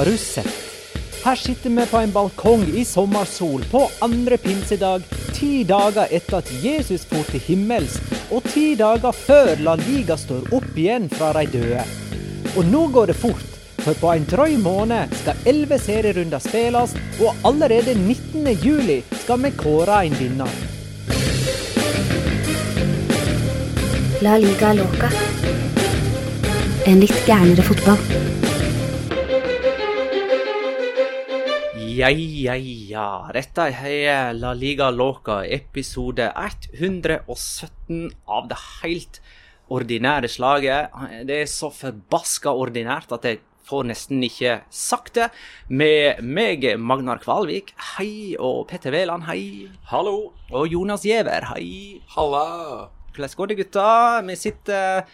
Har du sett? Her sitter vi på en balkong i sommersol på andre pinsedag, ti dager etter at Jesus for til himmels, og ti dager før La Liga står opp igjen fra de døde. Og nå går det fort, for på en drøy måned skal elleve serierunder spilles, og allerede 19. juli skal vi kåre en vinner. La liga loca. En litt gærnere fotball. Ja, ja, ja. Dette er La Liga Loca, episode 117 av det helt ordinære slaget. Det er så forbaska ordinært at jeg får nesten ikke sagt det. Med meg, Magnar Kvalvik, hei. Og Petter Wæland, hei. Hallo! Og Jonas Giæver, hei. Halla! Hvordan går det, gutta? Vi sitter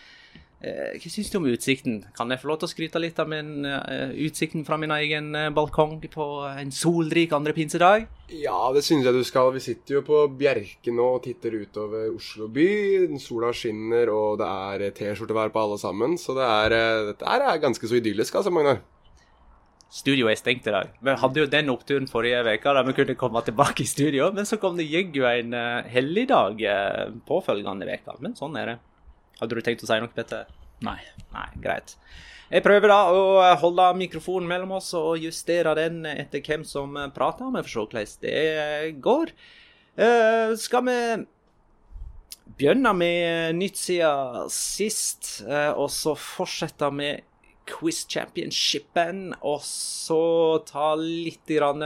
Hva syns du om utsikten? Kan jeg få lov til å skryte litt av min, eh, utsikten fra min egen eh, balkong på en solrik andre pinsedag? Ja, det synes jeg du skal. Vi sitter jo på Bjerke nå og titter utover Oslo by. Sola skinner, og det er T-skjortevær på alle sammen. Så det er, eh, dette er ganske så idyllisk, altså, Magnar. Studioet er stengt i dag. Vi hadde jo den oppturen forrige uke da vi kunne komme tilbake i studio, men så kom det jaggu en uh, helligdag uh, påfølgende uke. Men sånn er det. Hadde du tenkt å si noe, Petter? Nei. Nei, greit. Jeg prøver da å eh, holde mikrofonen mellom oss og justere den etter hvem som prater. Vi får se hvordan det går. Uh, skal vi begynne med nytt siden sist, uh, og så fortsette med Quiz Championshipen, og så ta litt grann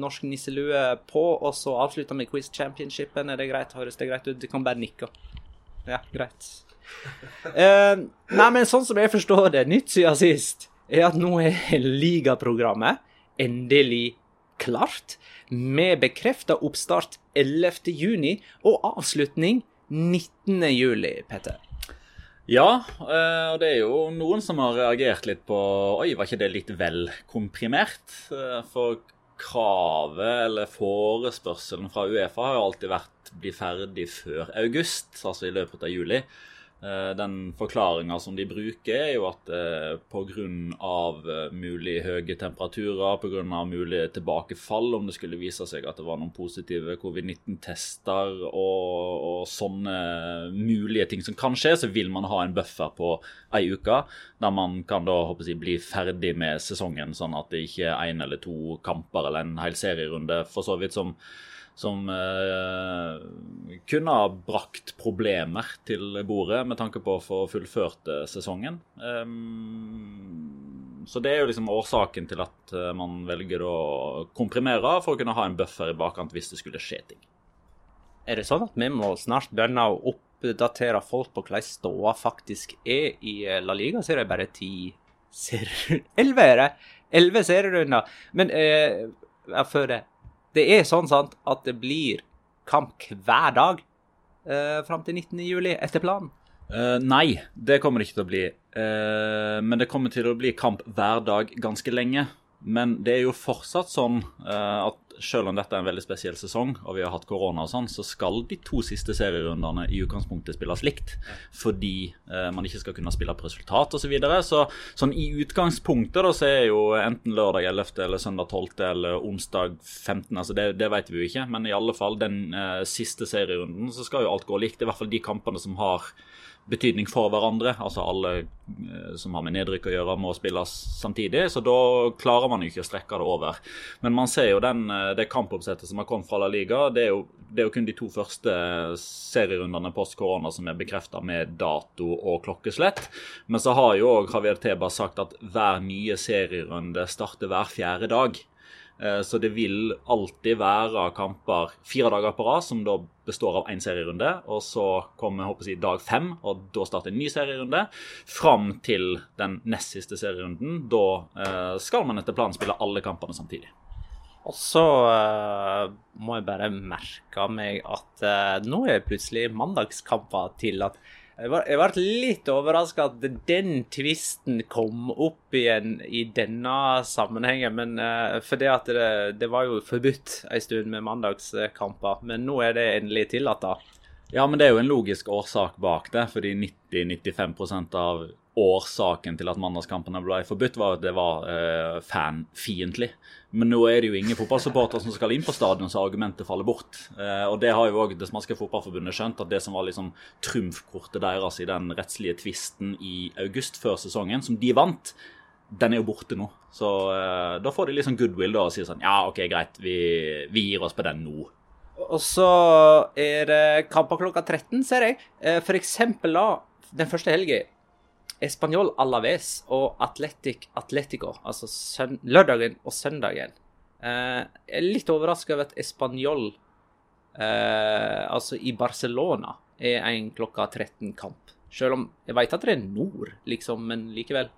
norsk nisselue på, og så avslutte med Quiz Championshipen. Er det greit? Høres det greit ut? Du kan bare nikke. Ja, greit. Uh, nei, men sånn som jeg forstår det, nytt siden sist, er at nå er ligaprogrammet endelig klart. Med bekrefta oppstart 11.6 og avslutning 19.7, Petter. Ja, eh, og det er jo noen som har reagert litt på Oi, var ikke det litt vel komprimert? Eh, For kravet eller forespørselen fra Uefa har jo alltid vært bli ferdig før august, altså i løpet av juli. Eh, Den forklaringa som de bruker, er jo at eh, pga. eh, mulig høye temperaturer, pga. mulig tilbakefall, om det skulle vise seg at det var noen positive covid-19-tester og, og sånne mulige ting som kan skje, så vil man ha en buffer på ei uke, der man kan da håper jeg, bli ferdig med sesongen, sånn at det ikke er én eller to kamper eller en hel serierunde for så vidt som som eh, kunne ha brakt problemer til bordet med tanke på å få fullført eh, sesongen. Um, så det er jo liksom årsaken til at eh, man velger å komprimere for å kunne ha en buffer i bakkant hvis det skulle skje ting. Er det sånn at vi må snart begynne å oppdatere folk på hvordan ståa faktisk er i eh, La Liga? Så er det bare ti serier Elleve er det! Elleve serierunder. Men eh, før det Det er sånn sant, at det blir kamp hver dag eh, fram til 19. juli, etter planen? Uh, nei, det kommer det ikke til å bli. Uh, men det kommer til å bli kamp hver dag ganske lenge. Men det er jo fortsatt sånn uh, at selv om dette er en veldig spesiell sesong, og vi har hatt korona og sånn, så skal de to siste serierundene i utgangspunktet spilles likt. Fordi eh, man ikke skal kunne spille på resultat osv. Så, videre. så sånn i utgangspunktet da, så er jo enten lørdag 11. eller søndag 12. eller onsdag 15. altså Det, det vet vi jo ikke, men i alle fall den eh, siste serierunden så skal jo alt gå likt. I hvert fall de kampene som har betydning for hverandre. Altså alle eh, som har med nedrykk å gjøre, må spilles samtidig. Så da klarer man jo ikke å strekke det over. Men man ser jo den, eh, det kampoppsettet som har kommet fra La Liga. Det er jo, det er jo kun de to første serierundene post korona som er bekrefta med dato og klokkeslett. Men så har jo òg Javier Teba sagt at hver nye serierunde starter hver fjerde dag. Eh, Så det vil alltid være kamper fire dager på rad, som da består av én serierunde. Og så kommer jeg håper si, dag fem, og da starter en ny serierunde. Fram til den nest siste serierunden. Da eh, skal man etter planen spille alle kampene samtidig. Og så uh, må jeg bare merke meg at uh, nå er plutselig mandagskamper. Jeg var- jeg ble litt overraska at den tvisten kom opp igjen i denne sammenhengen. Men uh, fordi at det, det var jo forbudt en stund med mandagskamper. Men nå er det endelig tillatt, da. Ja, men det er jo en logisk årsak bak det. Fordi 90-95% av årsaken til at mandagskampene ble forbudt, var at det var uh, fanfiendtlig. Men nå er det jo ingen fotballsupporter som skal inn på stadion, så argumentet faller bort. Eh, og det har jo òg det spanske fotballforbundet skjønt, at det som var liksom trumfkortet deres i den rettslige tvisten i august før sesongen, som de vant, den er jo borte nå. Så eh, da får de liksom goodwill da og sier sånn Ja, OK, greit, vi, vi gir oss på den nå. Og så er det kamper klokka 13, ser jeg. Eh, For eksempel da, den første helga. Español Alaves og Atletic Atletico, altså lørdagen og søndagen. Eh, jeg er litt overraska over at Español, eh, altså i Barcelona, er en klokka 13-kamp. Selv om jeg veit at det er nord, liksom, men likevel.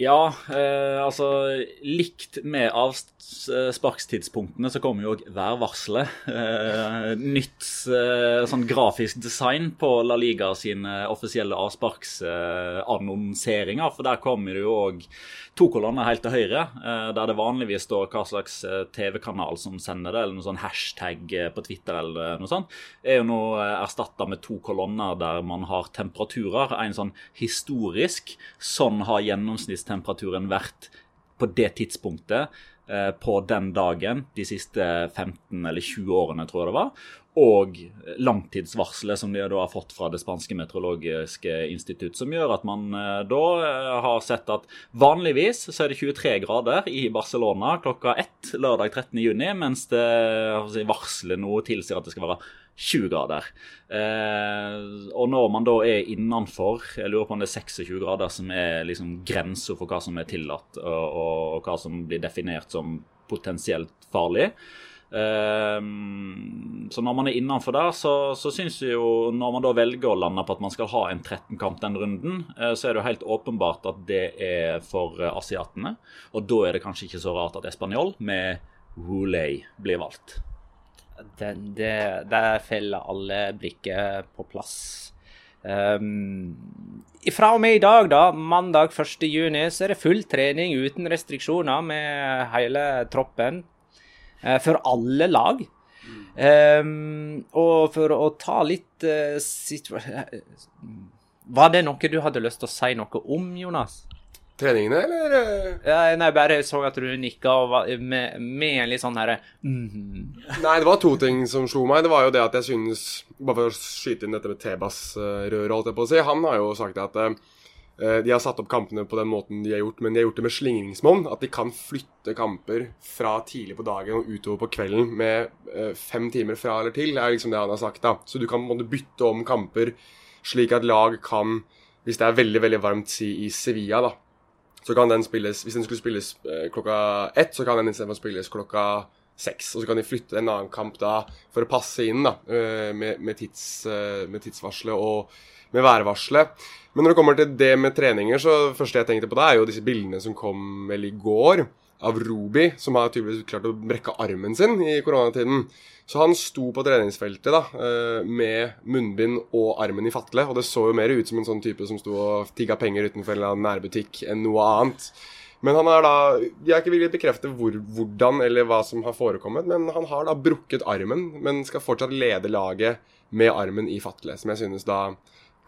Ja, eh, altså likt med avsparkstidspunktene så kommer jo òg værvarselet. Eh, nytt eh, sånn grafisk design på La Liga sine offisielle avsparksannonseringer. for der kommer det jo òg to kolonner helt til høyre, eh, der det vanligvis står hva slags eh, TV-kanal som sender det, eller noe sånn hashtag eh, på Twitter eller noe sånt, er jo nå erstatta med to kolonner der man har temperaturer. En sånn historisk. Sånn har gjennomsnittstemperaturen vært på det tidspunktet eh, på den dagen de siste 15 eller 20 årene, tror jeg det var. Og langtidsvarselet som de da har fått fra det spanske meteorologiske institutt, som gjør at man eh, da eh, har sett at vanligvis så er det 23 grader i Barcelona klokka ett lørdag 13. juni, mens det si, varselet nå tilsier at det skal være 20 grader. Eh, og når man da er innenfor, jeg lurer på om det er 26 grader som er liksom grensa for hva som er tillatt, og, og, hva som blir definert som potensielt farlig. Eh, så når man er innenfor der, så, så syns jeg jo Når man da velger å lande på at man skal ha en 13-kamp den runden, eh, så er det jo helt åpenbart at det er for eh, asiatene. Og da er det kanskje ikke så rart at Español med Rouley blir valgt. Den, det, der faller alle blikket på plass. Um, fra og med i dag, da, mandag 1. juni, så er det full trening uten restriksjoner med hele troppen. Uh, for alle lag. Um, og for å ta litt uh, Var det noe du hadde lyst til å si noe om, Jonas? Treningene, eller? eh? Ja, nei, bare så at du nikka med, med en litt sånn herre mm. Nei, det var to ting som slo meg. Det var jo det at jeg synes Bare for å skyte inn dette med Tebas-røret, holdt jeg på å si. Han har jo sagt at uh, de har satt opp kampene på den måten de har gjort, men de har gjort det med slingringsmonn. At de kan flytte kamper fra tidlig på dagen og utover på kvelden med uh, fem timer fra eller til. Er liksom det han har sagt. da. Så du kan måtte bytte om kamper slik at lag kan, hvis det er veldig veldig varmt, si i Sevilla, da, så kan den spilles Hvis den skulle spilles eh, klokka ett, så kan den istedenfor spilles klokka seks. Og så kan de flytte en annen kamp da for å passe inn da, eh, med, med, tids, eh, med tidsvarselet og med værvarselet. Men når det kommer til det med treninger, så det første jeg tenkte på da, er jo disse bildene som kom vel i går av Ruby, som har tydeligvis klart å brekke armen sin i koronatiden. Så han sto på treningsfeltet da, eh, med munnbind og armen i fatle. Og det så jo mer ut som en sånn type som sto og tigga penger utenfor en nærbutikk enn noe annet. Men han er da Jeg er ikke å bekrefte hvor, hvordan eller hva som har forekommet, men han har da brukket armen, men skal fortsatt lede laget med armen i fatle. Som jeg synes da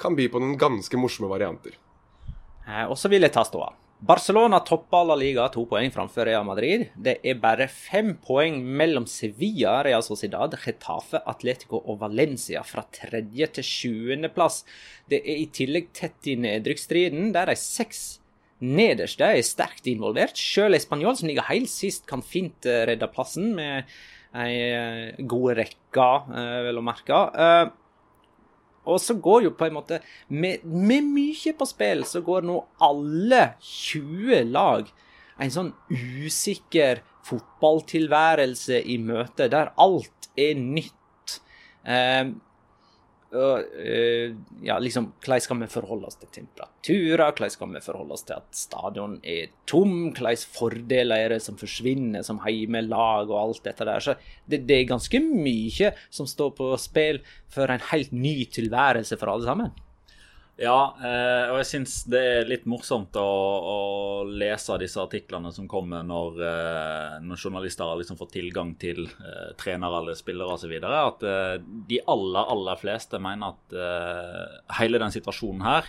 kan by på noen ganske morsomme varianter. Eh, og så vil jeg ta ståa. Barcelona topper La Liga to poeng framfor Real Madrid. Det er bare fem poeng mellom Sevilla, Real Sociedad, Getafe, Atletico og Valencia fra tredje til sjuendeplass. Det er i tillegg tett i nedrykksstriden, der de seks nederste er sterkt involvert. Selv Spanjol, som ligger helt sist, kan fint eh, redde plassen med ei eh, god rekke, eh, vel å merke. Og så går jo på en måte med, med mye på spill, så går nå alle 20 lag en sånn usikker fotballtilværelse i møte, der alt er nytt. Eh, ja, liksom, Hvordan skal vi forholde oss til temperaturer? Hvordan skal vi forholde oss til at stadion er tom? Hvilke fordeler er det som forsvinner som heimelag og alt dette der? Så det, det er ganske mye som står på spill for en helt ny tilværelse for alle sammen. Ja, eh, og jeg syns det er litt morsomt å, å lese disse artiklene som kommer når, eh, når journalister har liksom fått tilgang til uh, trenere eller spillere osv. At uh, de aller, aller fleste mener at uh, hele den situasjonen her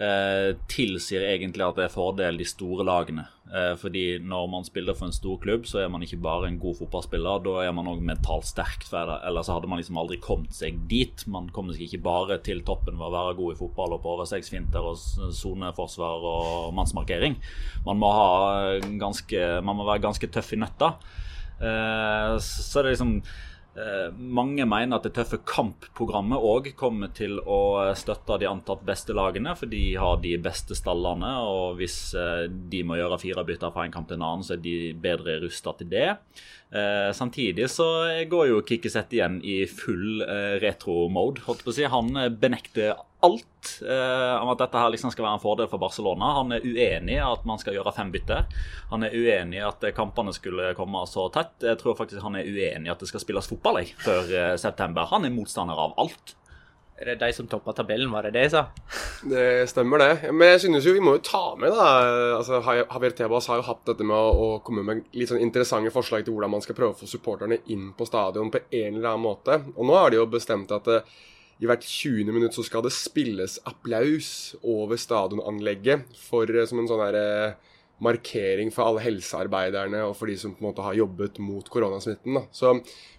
eh, tilsier egentlig at det er fordel de store lagene. Eh, fordi når man spiller for en stor klubb, så er man ikke bare en god fotballspiller, da er man òg mentalt sterk. Ellers hadde man liksom aldri kommet seg dit. Man kommer seg ikke bare til toppen ved å være god i fotball og på overstegsfinter og soneforsvar og mannsmarkering. Man må, ha ganske, man må være ganske tøff i nøtta. Eh, så det er liksom mange mener at det tøffe kampprogrammet òg kommer til å støtte de antatt beste lagene, for de har de beste stallene. Og hvis eh, de må gjøre fire bytter fra en kamp til en annen, så er de bedre rusta til det. Eh, samtidig så går jo Kikiset igjen i full eh, retro-mode. Han benekter alt eh, om at dette her liksom skal være en fordel for Barcelona. Han er uenig i at man skal gjøre fem bytter. Han er uenig i at kampene skulle komme så tett. Jeg tror faktisk han er uenig i at det skal spilles fotball jeg, før eh, september. Han er motstander av alt. Er det de som toppa tabellen, var det det jeg sa? Det stemmer, det. Men jeg synes jo vi må jo ta med, da altså, Javier Tebas har jo hatt dette med å, komme med litt sånn interessante forslag til hvordan man skal prøve å få supporterne inn på stadion på en eller annen måte. Og nå har de jo bestemt at det, i hvert 20. minutt så skal det spilles applaus over stadionanlegget for, eh, som en sånn der, eh, markering for alle helsearbeiderne og for de som på en måte har jobbet mot koronasmitten. Da. Så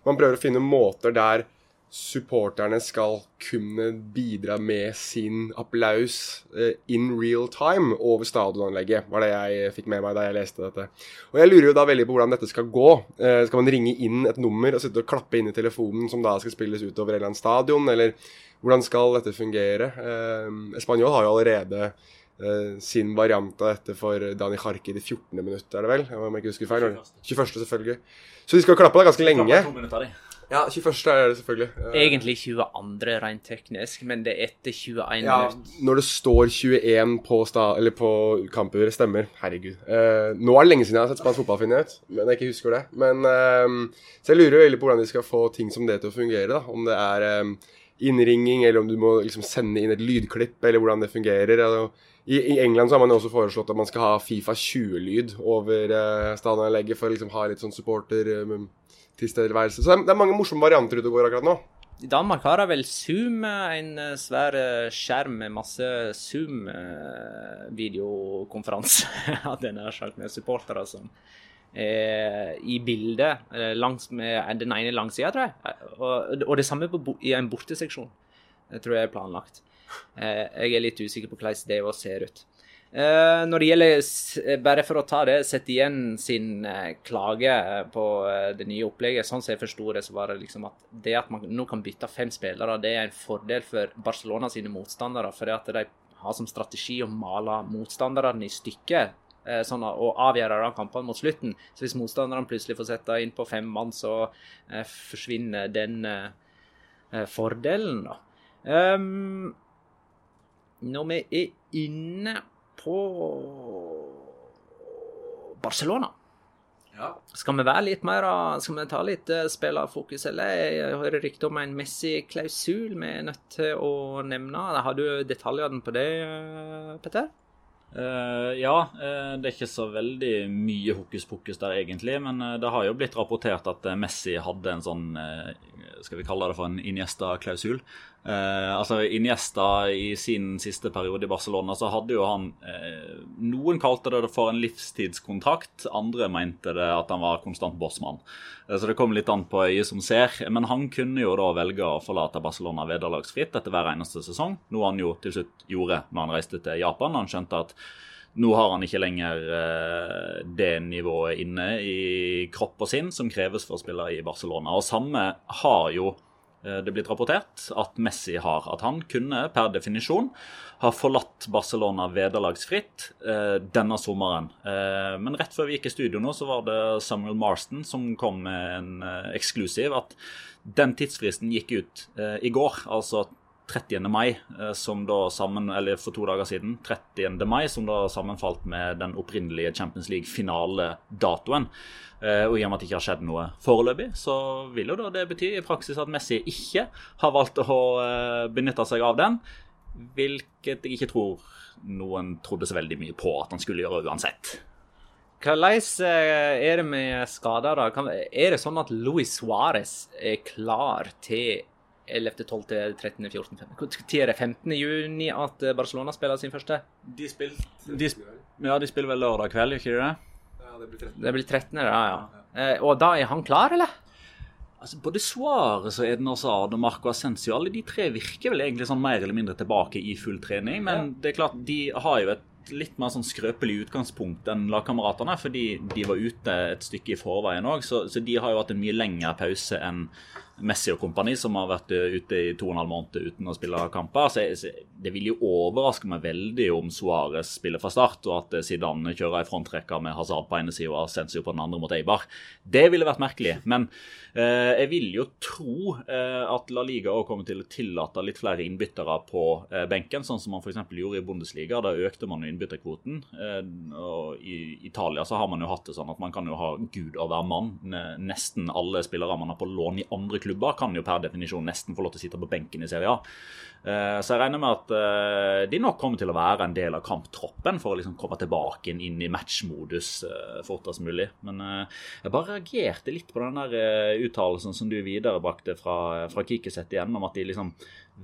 man prøver å finne måter der supporterne skal kunne bidra med sin applaus uh, in real time over stadionanlegget, var det jeg fikk med meg da jeg leste dette. Og Jeg lurer jo da veldig på hvordan dette skal gå. Uh, skal man ringe inn et nummer og sitte og klappe inn i telefonen som da skal spilles utover annet stadion, eller hvordan skal dette fungere? Uh, Spanjol har jo allerede eh, sin variant av dette for Dani Harki i det 14. minutt, er det vel? Om jeg ikke husker feil. 21. selvfølgelig. Så de skal klappe da ganske lenge. Ja, 21. er det selvfølgelig. Eh, Egentlig 22. rent teknisk, men det er etter 21 Ja, minutter. når det står 21 på, sta, eller på kamper, stemmer. Herregud. Uh, nå er det lenge siden jeg har sett spansk fotball, finner jeg ut. Men jeg ikke husker det. Men, uh, så jeg lurer veldig på hvordan de skal få ting som det til å fungere. da. Om det er um, innringing, eller om du må liksom sende inn et lydklipp, eller hvordan det fungerer. Altså, i, I England så har man også foreslått at man skal ha Fifa 20-lyd over uh, stadionanlegget for å liksom ha litt sånn supporter... Eh, tilstedeværelse. Så det er, mange morsomme varianter ute og går akkurat nå. I Danmark har jeg vel Zoom, en eh, svær eh, skjerm med masse Zoom-videokonferanse. Hadde jeg nær sagt, med supportere som er i bildet eh, langs med den ene langsida, tror jeg. Og, det samme i en borteseksjon. Det tror jeg er planlagt. Eh, Jeg er litt usikker på hvordan det ser ut. Eh, Når det gjelder, bare for å ta det, sette igjen sin uh, klage eh, på uh, det nye opplegget, sånn som jeg forsto det, så var det liksom at det at man nå kan bytte fem spillere, det er en fordel for Barcelona sine motstandere. For det at de har som strategi å male motstanderne i stykker. eh, Sånn, og avgjøre kampene mot slutten. Så hvis motstanderne plutselig får sette inn på fem mann, så eh, forsvinner den eh, eh, fordelen, da. Um, når vi er inne på Barcelona Skal vi være litt mer Skal vi ta litt uh, spillerfokus, eller? Jeg hører rykter om en Messi-klausul vi er nødt til å nevne. Har du detaljene på det, eh, Petter? Uh, ja, uh, det er ikke så veldig mye hokus pokus der egentlig, men uh, det har jo blitt rapportert at eh, Messi hadde en sånn eh, Skal vi kalle det for en Iniesta-klausul? Eh, altså Iniesta i sin siste periode i Barcelona så hadde jo han eh, Noen kalte det for en livstidskontrakt, andre mente det at han var konstant bossmann. Eh, så det kom litt an på øyet som ser. Men han kunne jo da velge å forlate Barcelona vederlagsfritt etter hver eneste sesong, noe han jo til slutt gjorde når han reiste til Japan. Han skjønte at nå har han ikke lenger eh, det nivået inne i kropp og sinn som kreves for å spille i Barcelona. Og samme har jo det blitt rapportert at Messi har. At han kunne per definisjon ha forlatt Barcelona vederlagsfritt eh, denne sommeren. Eh, men rett før vi gikk i studio nå, så var det Samuel Marston som kom med en eh, eksklusiv. At den tidsfristen gikk ut eh, i går, altså 30. mai, eh, som da sammen, eller for to dager siden, 30. mai, som da sammenfalt med den opprinnelige Champions League-finaledatoen. Eh, Og i og med at det ikke har skjedd noe foreløpig, så vil jo da det bety i praksis at Messi ikke har valgt å eh, benytte seg av den. Hvilket jeg ikke tror noen trodde så veldig mye på at han skulle gjøre uansett. Hvordan er det med skader, da? Er det sånn at Luis Suárez er klar til 11., 12., 13., 14., 15. Når er det 15. juni at eh, Barcelona spiller sin første? De spiller, de, ja, de spiller vel lørdag kveld, gjør ikke Ja, det? Det blir 13., da, ja. Eh, og da er han klar, eller? Altså, Både Suárez og Eden Hazard og Marco Ascencio alle de tre virker vel egentlig sånn mer eller mindre tilbake i full trening. Men det er klart, de har jo et litt mer sånn skrøpelig utgangspunkt enn lagkameratene. Fordi de var ute et stykke i forveien òg, så, så de har jo hatt en mye lengre pause enn Messi og kompani, som har vært eh, ute i to og en halv måned uten å spille kamper. Så, det vil jo overraske meg veldig om Suárez spiller fra start, og at eh, Zidane kjører ei frontrekke med Hazard på ene sida og Sensio på den andre mot Eibar. Det ville vært merkelig. Men jeg vil jo tro eh, at La Liga også kommer til å tillate litt flere innbyttere på eh, benken, sånn som man f.eks. gjorde i Bundesliga. Da økte man jo innbytterkvoten. Eh, og I Italia så har man jo hatt det sånn at man kan jo ha gud og hver mann. Nesten alle spillere man har på lån i andre klubber, kan jo per definisjon nesten få lov til å sitte på benken i Serie A. Eh, Så jeg regner med at eh, de nok kommer til å være en del av kamptroppen for å liksom komme tilbake inn, i matchmodus eh, fortest mulig. Men jeg bare reagerte litt på den der uttalelsen som du viderebrakte fra, fra Kikiset igjen, om at de liksom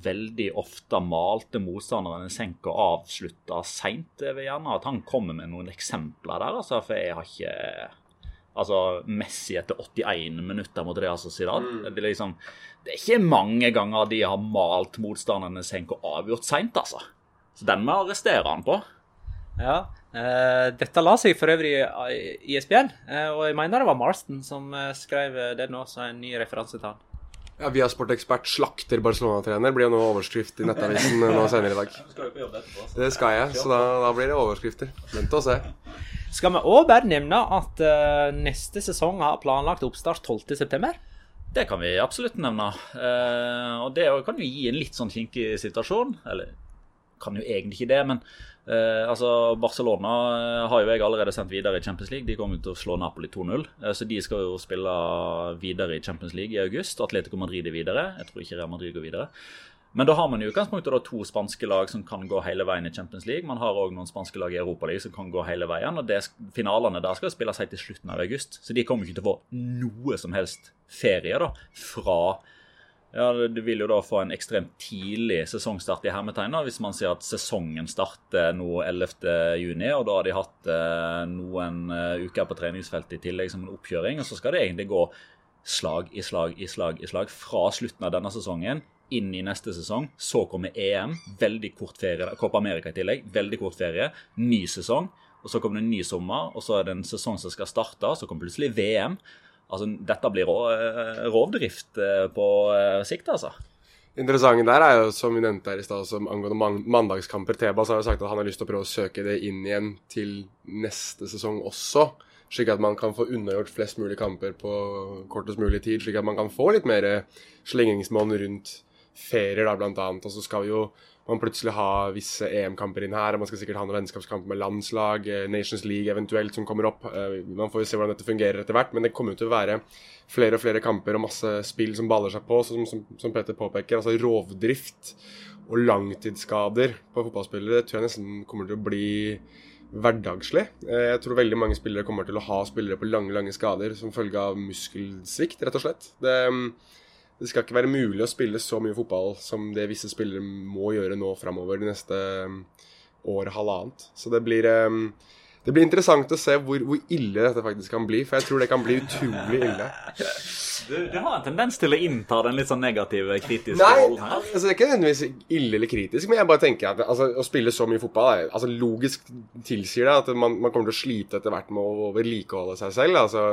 veldig ofte malte motstanderen i senk og avslutta seint. Jeg vil gjerne at han kommer med noen eksempler der, altså, for jeg har ikke Altså Messi etter 81 minutter mot Real Sociedad. Det, er liksom, det er ikke mange ganger de har malt motstanderne senk og avgjort seint, altså. Så den må arrestere han på. Ja. Uh, dette la seg for øvrig i ISBN, uh, og jeg mener det var Marston som eh, skrev det nå, så en ny referanse til han. Ja, Via sportekspert slakter Barcelona-trener blir jo nå overskrift i Nettavisen nå senere i dag. Det skal jeg, så da, da blir det overskrifter. Vent og se. Skal vi òg bare nevne at uh, neste sesong har planlagt oppstart 12.9.? Det kan vi absolutt nevne. Eh, og det kan jo gi en litt sånn kinkig situasjon. Eller kan jo egentlig ikke det, men eh, altså Barcelona eh, har jo jeg allerede sendt videre i Champions League. De kommer til å slå Napoli 2-0. Eh, så de skal jo spille videre i Champions League i august. Atletico Madrid er videre. Jeg tror ikke Real Madrid går videre. Men da har man i utgangspunktet to spanske lag som kan gå hele veien i Champions League. Man har òg noen spanske lag i Europaligaen som kan gå hele veien. Og det, finalene der skal spilles helt til slutten av august. Så de kommer ikke til å få noe som helst ferie da fra Ja, Du vil jo da få en ekstremt tidlig sesongstart i hermetegn da, hvis man sier at sesongen starter nå 11.6, og da har de hatt eh, noen eh, uker på treningsfeltet i tillegg som en oppkjøring. og Så skal det egentlig gå slag i slag i slag i slag fra slutten av denne sesongen inn i neste sesong. Så kommer EM, veldig kort ferie, Copa America i tillegg, veldig kort ferie. Ny sesong. Og så kommer det en ny sommer, og så er det en sesong som skal starte. Så kommer plutselig VM. Altså, dette blir eh, rovdrift eh, på eh, sikt, altså. Interessante der er jo, som vi nevnte her i stad, som angående man mandagskamper. Tebas har jo sagt at han har lyst til å prøve å søke det inn igjen til neste sesong også. Slik at man kan få unnagjort flest mulig kamper på kortest mulig tid. Slik at man kan få litt mer slingringsmonn rundt ferier, da, blant annet. Og så skal vi jo man plutselig ha visse EM-kamper inn her. og Man skal sikkert ha noen vennskapskamper med landslag, eh, Nations League eventuelt, som kommer opp. Eh, man får jo se hvordan dette fungerer etter hvert, men det kommer jo til å være flere og flere kamper og masse spill som baller seg på, som, som, som Peter påpeker. Altså rovdrift og langtidsskader på fotballspillere det tror jeg nesten kommer til å bli hverdagslig. Eh, jeg tror veldig mange spillere kommer til å ha spillere på lange lange skader som følge av muskelsvikt, rett og slett. Det det skal ikke være mulig å spille så mye fotball som det visse spillere må gjøre nå framover de neste året år, halvannet. Så det blir, um, det blir interessant å se hvor, hvor, ille dette faktisk kan bli, for jeg tror det kan bli utrolig ille. Du, du har en tendens til å innta den litt sånn negative, kritiske rollen her. Altså, det er ikke nødvendigvis ille eller kritisk, men jeg bare tenker at altså, å spille så mye fotball altså, Logisk tilsier det at man, man kommer til å slite etter hvert med å vedlikeholde seg selv. altså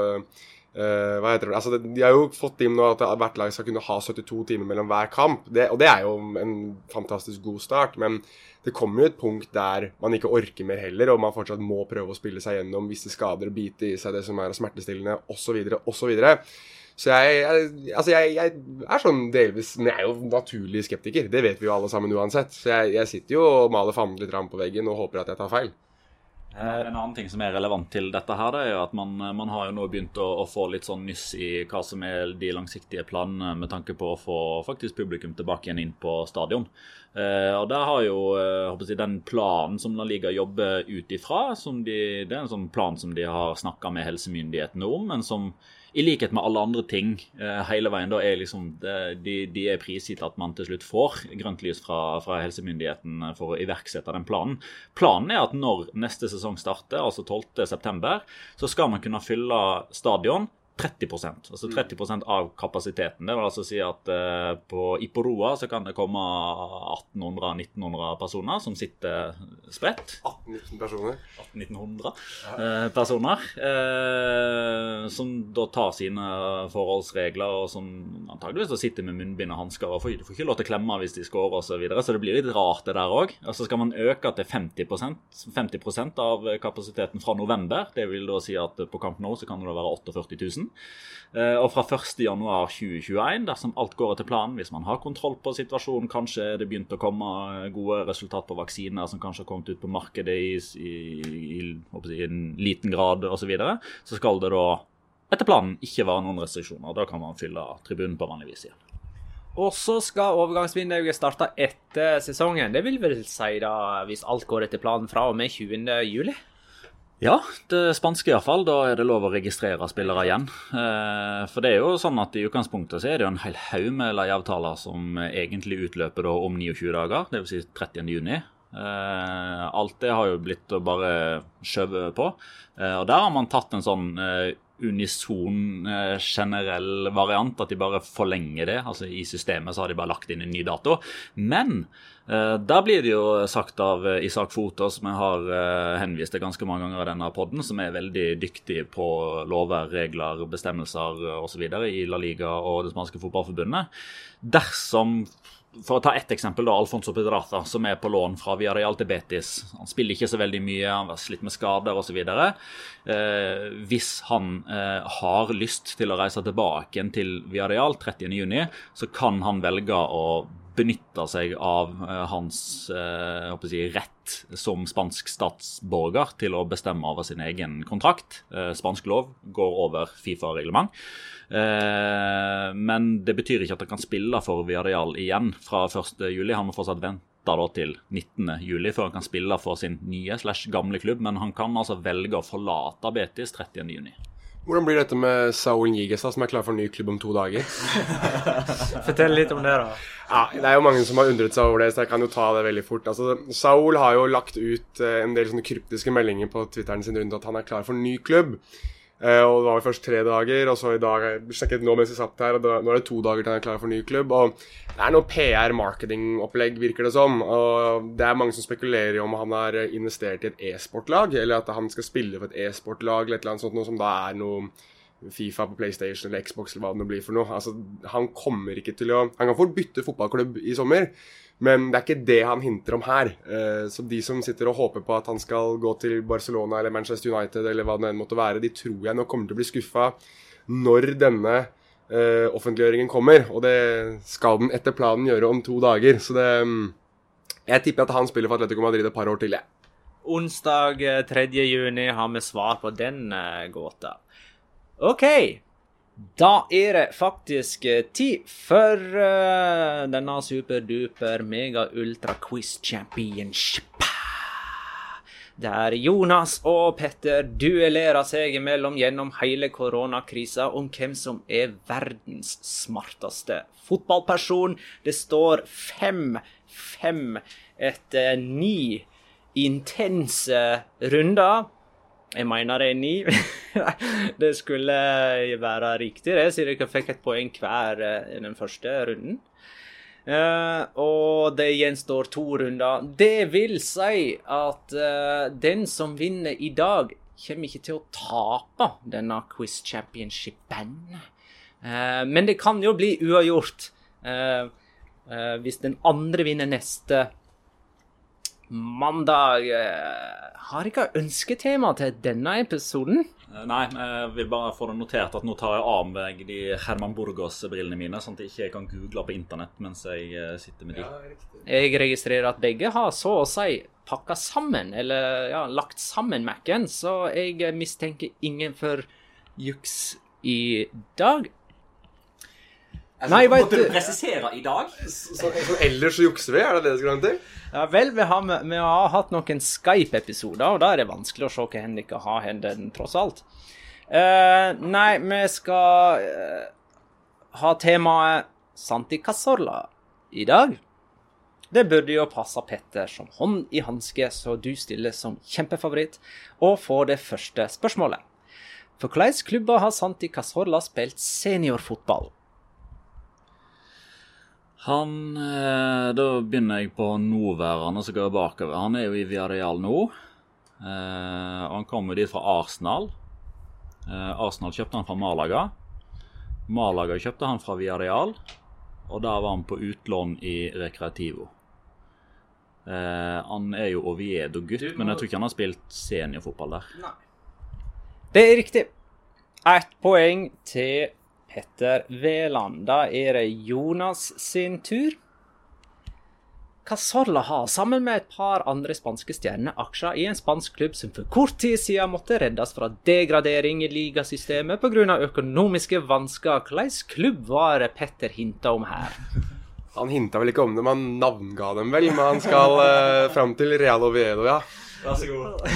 Uh, hva heter det? Altså, de har jo fått inn nå at hvert lag skal kunne ha 72 timer mellom hver kamp. Det, og det er jo en fantastisk god start. Men det kommer jo et punkt der man ikke orker mer heller, og man fortsatt må prøve å spille seg gjennom visse skader og bite i seg det som er smertestillende, osv., osv. Så, jeg, jeg, altså jeg, jeg, er sånn delvis Men jeg er jo naturlig skeptiker. Det vet vi jo alle sammen uansett. Så jeg, sitter jo og maler fanden litt på veggen og håper at jeg tar feil. Eh, en annen ting som er relevant til dette, her, det er jo at man, man har jo nå begynt å, å, få litt sånn nyss i hva som er de langsiktige planene med tanke på å få faktisk publikum tilbake igjen inn på stadion. Eh, og der har jo eh, jeg, den planen som La Liga jobber ut ifra, de, det er en sånn plan som de har snakka med helsemyndighetene om, men som i likhet med alle andre ting eh, hele veien, da er liksom de, de er prisgitt at man til slutt får grønt lys fra, fra helsemyndigheten for å iverksette den planen. Planen er at når neste sesong starter, altså 12.9, så skal man kunne fylle stadion 30% altså 30 mm. av kapasiteten. Det vil altså si at eh, på Iporoa så kan det komme 1800-1900 personer som sitter spredt. 1800 personer? 1800 ja. uh, personer. Eh, som da tar sine forholdsregler, og som antageligvis sitter med munnbind og hansker. og får, får ikke lov til å klemme hvis de scorer osv. Så, videre, så det blir litt rart, det der òg. Og så skal man øke til 50%, 50% av kapasiteten fra november. Det vil da si at på Camp Nou så kan det da være 48 000. Eh, og fra 1.1.2021, dersom alt går etter planen, hvis man har kontroll på situasjonen, kanskje det begynt å komme gode resultat på vaksiner som kanskje har kommet ut på markedet i, i, i, en liten grad osv., så, videre, så skal det da etter planen ikke være noen restriksjoner. Da kan man fylle tribunen på vanlig vis igjen. Og så skal overgangsvinduet starte etter sesongen. Det vil vel si, da, hvis alt går etter planen, fra og med 20. Ja, det spanske iallfall. Da er det lov å registrere spillere igjen. Eh, for det er jo sånn at i utgangspunktet så er det jo en hel haug med leieavtaler som egentlig utløper da om 29 dager, dvs. Si 30. juni. Eh, alt det har jo blitt å bare skjøve på. Eh, og der har man tatt en sånn unison generell variant, at de bare forlenger det. Altså I systemet så har de bare lagt inn en ny dato. Men Eh, der blir det jo sagt av eh, Isak Foto, som jeg har eh, henvist til ganske mange ganger i denne podden, som er veldig dyktig på lover, regler, bestemmelser osv. i La Liga og det spanske fotballforbundet. Dersom for å ta ett eksempel, da, Alfonso Pedrata, som er på lån fra Villarreal til Betis. Han spiller ikke så veldig mye, han har slitt med skader osv. Eh, hvis han eh, har lyst til å reise tilbake til Villarreal 30.6, så kan han velge å benytter seg av uh, hans uh, si, rett som spansk statsborger til å bestemme over sin egen kontrakt. Uh, spansk lov går over Fifa-reglement. men det betyr ikke at han kan spille for Villarreal igjen fra 1.7. Han må fortsatt vente da til 19.7 før han kan spille for sin nye slash gamle klubb. Men han kan altså velge å forlate Betis 30.6. Hvordan blir dette med Saul Niges, da, som er klar for en ny klubb om to dager? Fortell litt om det, da. Ja, Det er jo mange som har undret seg over det, så jeg kan jo ta det veldig fort. Altså, Saul har jo lagt ut eh, en del sånne kryptiske meldinger på Twitteren sin rundt at han er klar for en ny klubb. Eh, og Det var jo først tre dager, og så i dag sjekket nå mens jeg satt her, og da, nå er det to dager til han er klar for ny klubb. Og Det er noe PR-marketingopplegg, virker det som. Og Det er mange som spekulerer om han har investert i et e-sportlag, eller at han skal spille for et e-sportlag, eller et eller annet sånt, noe som da er noe Fifa på PlayStation eller Xbox eller hva det blir for noe. Altså, han kommer ikke til å Han kan fort bytte fotballklubb i sommer, men det er ikke det han hinter om her. Eh, så de som sitter og håper på at han skal gå til Barcelona eller Manchester United eller hva det enn måtte være, de tror jeg nok kommer til å bli skuffa når denne eh, offentliggjøringen kommer. Og det skal den etter planen gjøre om to dager. Så det mm, Jeg tipper at han spiller for Atletico Madrid et par år til, jeg. Onsdag eh, 3. juni har vi svar på den eh, gåta. OK. Da er det faktisk eh, tid for uh, denne superduper mega-ultra-quiz championship. Der Jonas og Petter duellerer seg imellom gjennom hele koronakrisa om hvem som er verdens smarteste fotballperson. Det står 5-5 etter ni intense runder. Jeg mener det er ni. det skulle være riktig, det, siden dere fikk et poeng hver eh, i den første runden. Uh, og det gjenstår to runder. Det vil si at uh, den som vinner i dag, kommer ikke til å tape denne quiz championshipen. Uh, men det kan jo bli uavgjort hvis den andre vinner neste mandag. Eh, har dere ønsketema til denne episoden? Eh, Nei, jeg vil bare få det notert at nå tar jeg av meg de Herman Burgos-brillene mine, sånn at jeg ikke kan google på internett mens jeg eh, sitter med de. Jeg registrerer at begge har så å si pakka sammen, eller ja, lagt sammen Mac-en, så jeg mistenker ingen for juks i dag. Nei, Måtte du presisere i dag? Så, så ellers så jukser vi, er det det du skal til? Ja vel, vi har, vi har hatt noen Skype-episoder, og da er det vanskelig å se hva Henrik har hendt, tross alt. Uh, nei, vi skal uh, ha temaet Santi Cazorla i dag. Det burde jo passe Petter som hånd i hanske, så du stiller som kjempefavoritt og får det første spørsmålet. For hvilke klubber har Santi Cazorla spilt seniorfotball? Han eh, Da begynner jeg på nåværende, så går jeg bakover. Han er jo i Villarreal nå. Eh, og han kommer dit fra Arsenal. Eh, Arsenal kjøpte han fra Malaga. Malaga kjøpte han fra Villarreal. Og der var han på utlån i Recreativo. Eh, han er jo Oviedo-gutt, men jeg tror ikke han har spilt seniorfotball der. Det er riktig. Ett poeng til Petter Veland. Da er det Jonas sin tur. Casorla har, sammen med et par andre spanske stjerner, aksjer i en spansk klubb som for kort tid siden måtte reddes fra degradering i ligasystemet pga. økonomiske vansker. Hvilken klubb var det Petter hinta om her? Han hinta vel ikke om dem, han navnga dem vel, men han skal eh, fram til Real Oviedo, ja. Vær så god.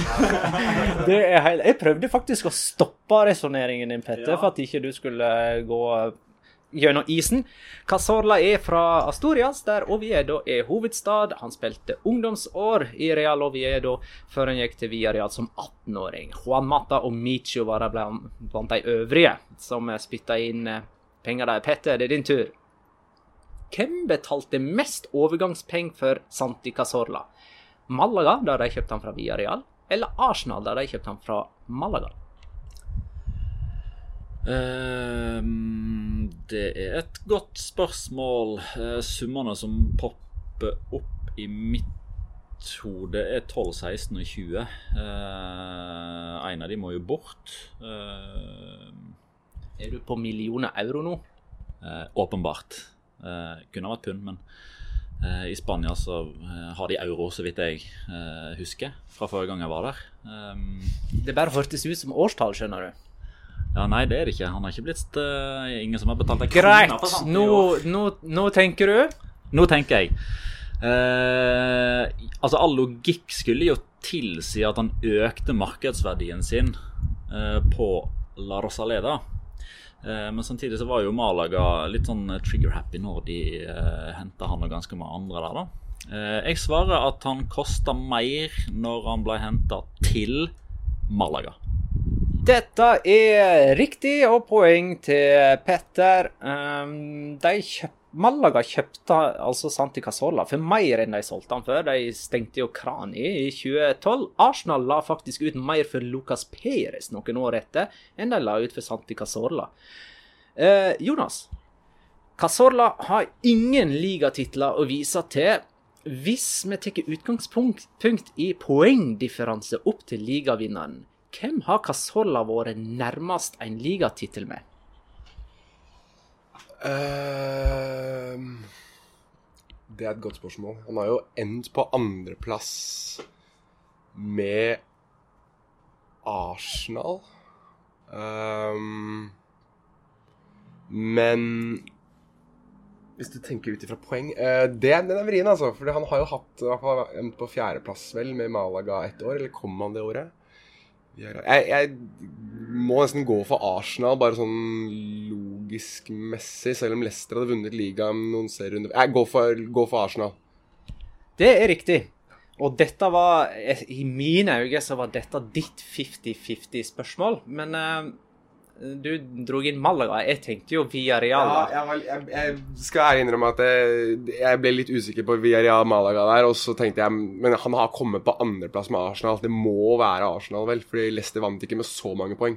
Det er heil... Jeg prøvde faktisk å stoppe resonneringen din, Petter, for at ikke du skulle gå gjennom isen. Casorla er fra Astorias, der Oviedo er hovedstad. Han spilte ungdomsår i Real Oviedo før han gikk til Villarreal som 18-åring. Juan Mata og Micho var blant blant de øvrige som spytta inn eh, penger der. Petter, det er din tur. Hvem betalte mest overgangspenger for Santi Cazorla? Malaga, der de kjøpte han fra Villarreal, eller Arsenal, der de kjøpte han fra Malaga? Ehm, det er et godt spørsmål. Eh, summene som popper opp i mitt hode, er 12, 16 og 20. Uh, en av de må jo bort. Eh, Er du på millioner euro nå? eh, åpenbart. Eh, kunne vært pund, men eh, i Spania så eh, har de euro, så vidt jeg eh, husker, fra forrige gang jeg var der. Ehm, Det bare hørtes ut som årstall, skjønner du. ja, nei, det er det ikke. Han har ikke blitt uh, Ingen som har betalt en krone for Santi i nå, nå, nå tenker du. Nå tenker jeg Uh, Altså, all logikk skulle jo tilsi at han økte markedsverdien sin uh, på La Rosaleda. Eh, men samtidig så var jo Malaga litt sånn trigger-happy når de eh, henta han og ganske mange andre der, da. Eh, jeg svarer at han kosta mer når han ble henta til Malaga. Dette er riktig, og poeng til Petter. Um, de kjøp, Malaga kjøpte altså Santi Casola for mer enn de solgte han før. De stengte jo krani i 2012. Arsenal la faktisk ut mer for Lucas Perez noen år etter enn de la ut for Santi Casola. Eh, Jonas, Casola har ingen ligatitler å vise til. Hvis vi tar utgangspunkt i poengdifferanse opp til ligavinneren, hvem har Casola vært nærmest en ligatittel med? Ehm, det er et godt spørsmål. Han har jo endt på andreplass med Arsenal. Um, men hvis du tenker ut ifra poeng uh, det, Den er vrien, altså. For han har jo hatt han endt på fjerdeplass vel med Malaga ett år. Eller kom han det året? Jeg, jeg, må nesten gå for Arsenal, bare sånn logisk messig, selv om Leicester hadde vunnet ligaen noen serierunder. Jeg går for, går for Arsenal. Det er riktig. Og dette var I mine øyne så var dette ditt 50-50-spørsmål. Men uh, du dro inn Malaga. Jeg tenkte jo Villarreal. Ja, jeg, jeg, jeg, skal ærlig innrømme at jeg, jeg, ble litt usikker på Villarreal Malaga der. Og så tenkte jeg Men han har kommet på andreplass med Arsenal. Det må være Arsenal, vel? Fordi Leicester vant ikke med så mange poeng.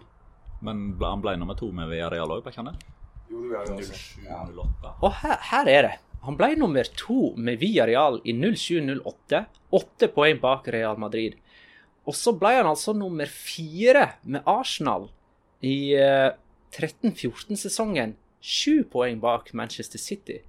Men ble, han ble nummer to med Villarreal òg, ikke han det? Jo, det. Og her, her er det. Han ble nummer to med Villarreal i 07-08. Åtte poeng bak Real Madrid. Og så ble han altså nummer fire med Arsenal i 13-14-sesongen sju poeng bak Manchester City.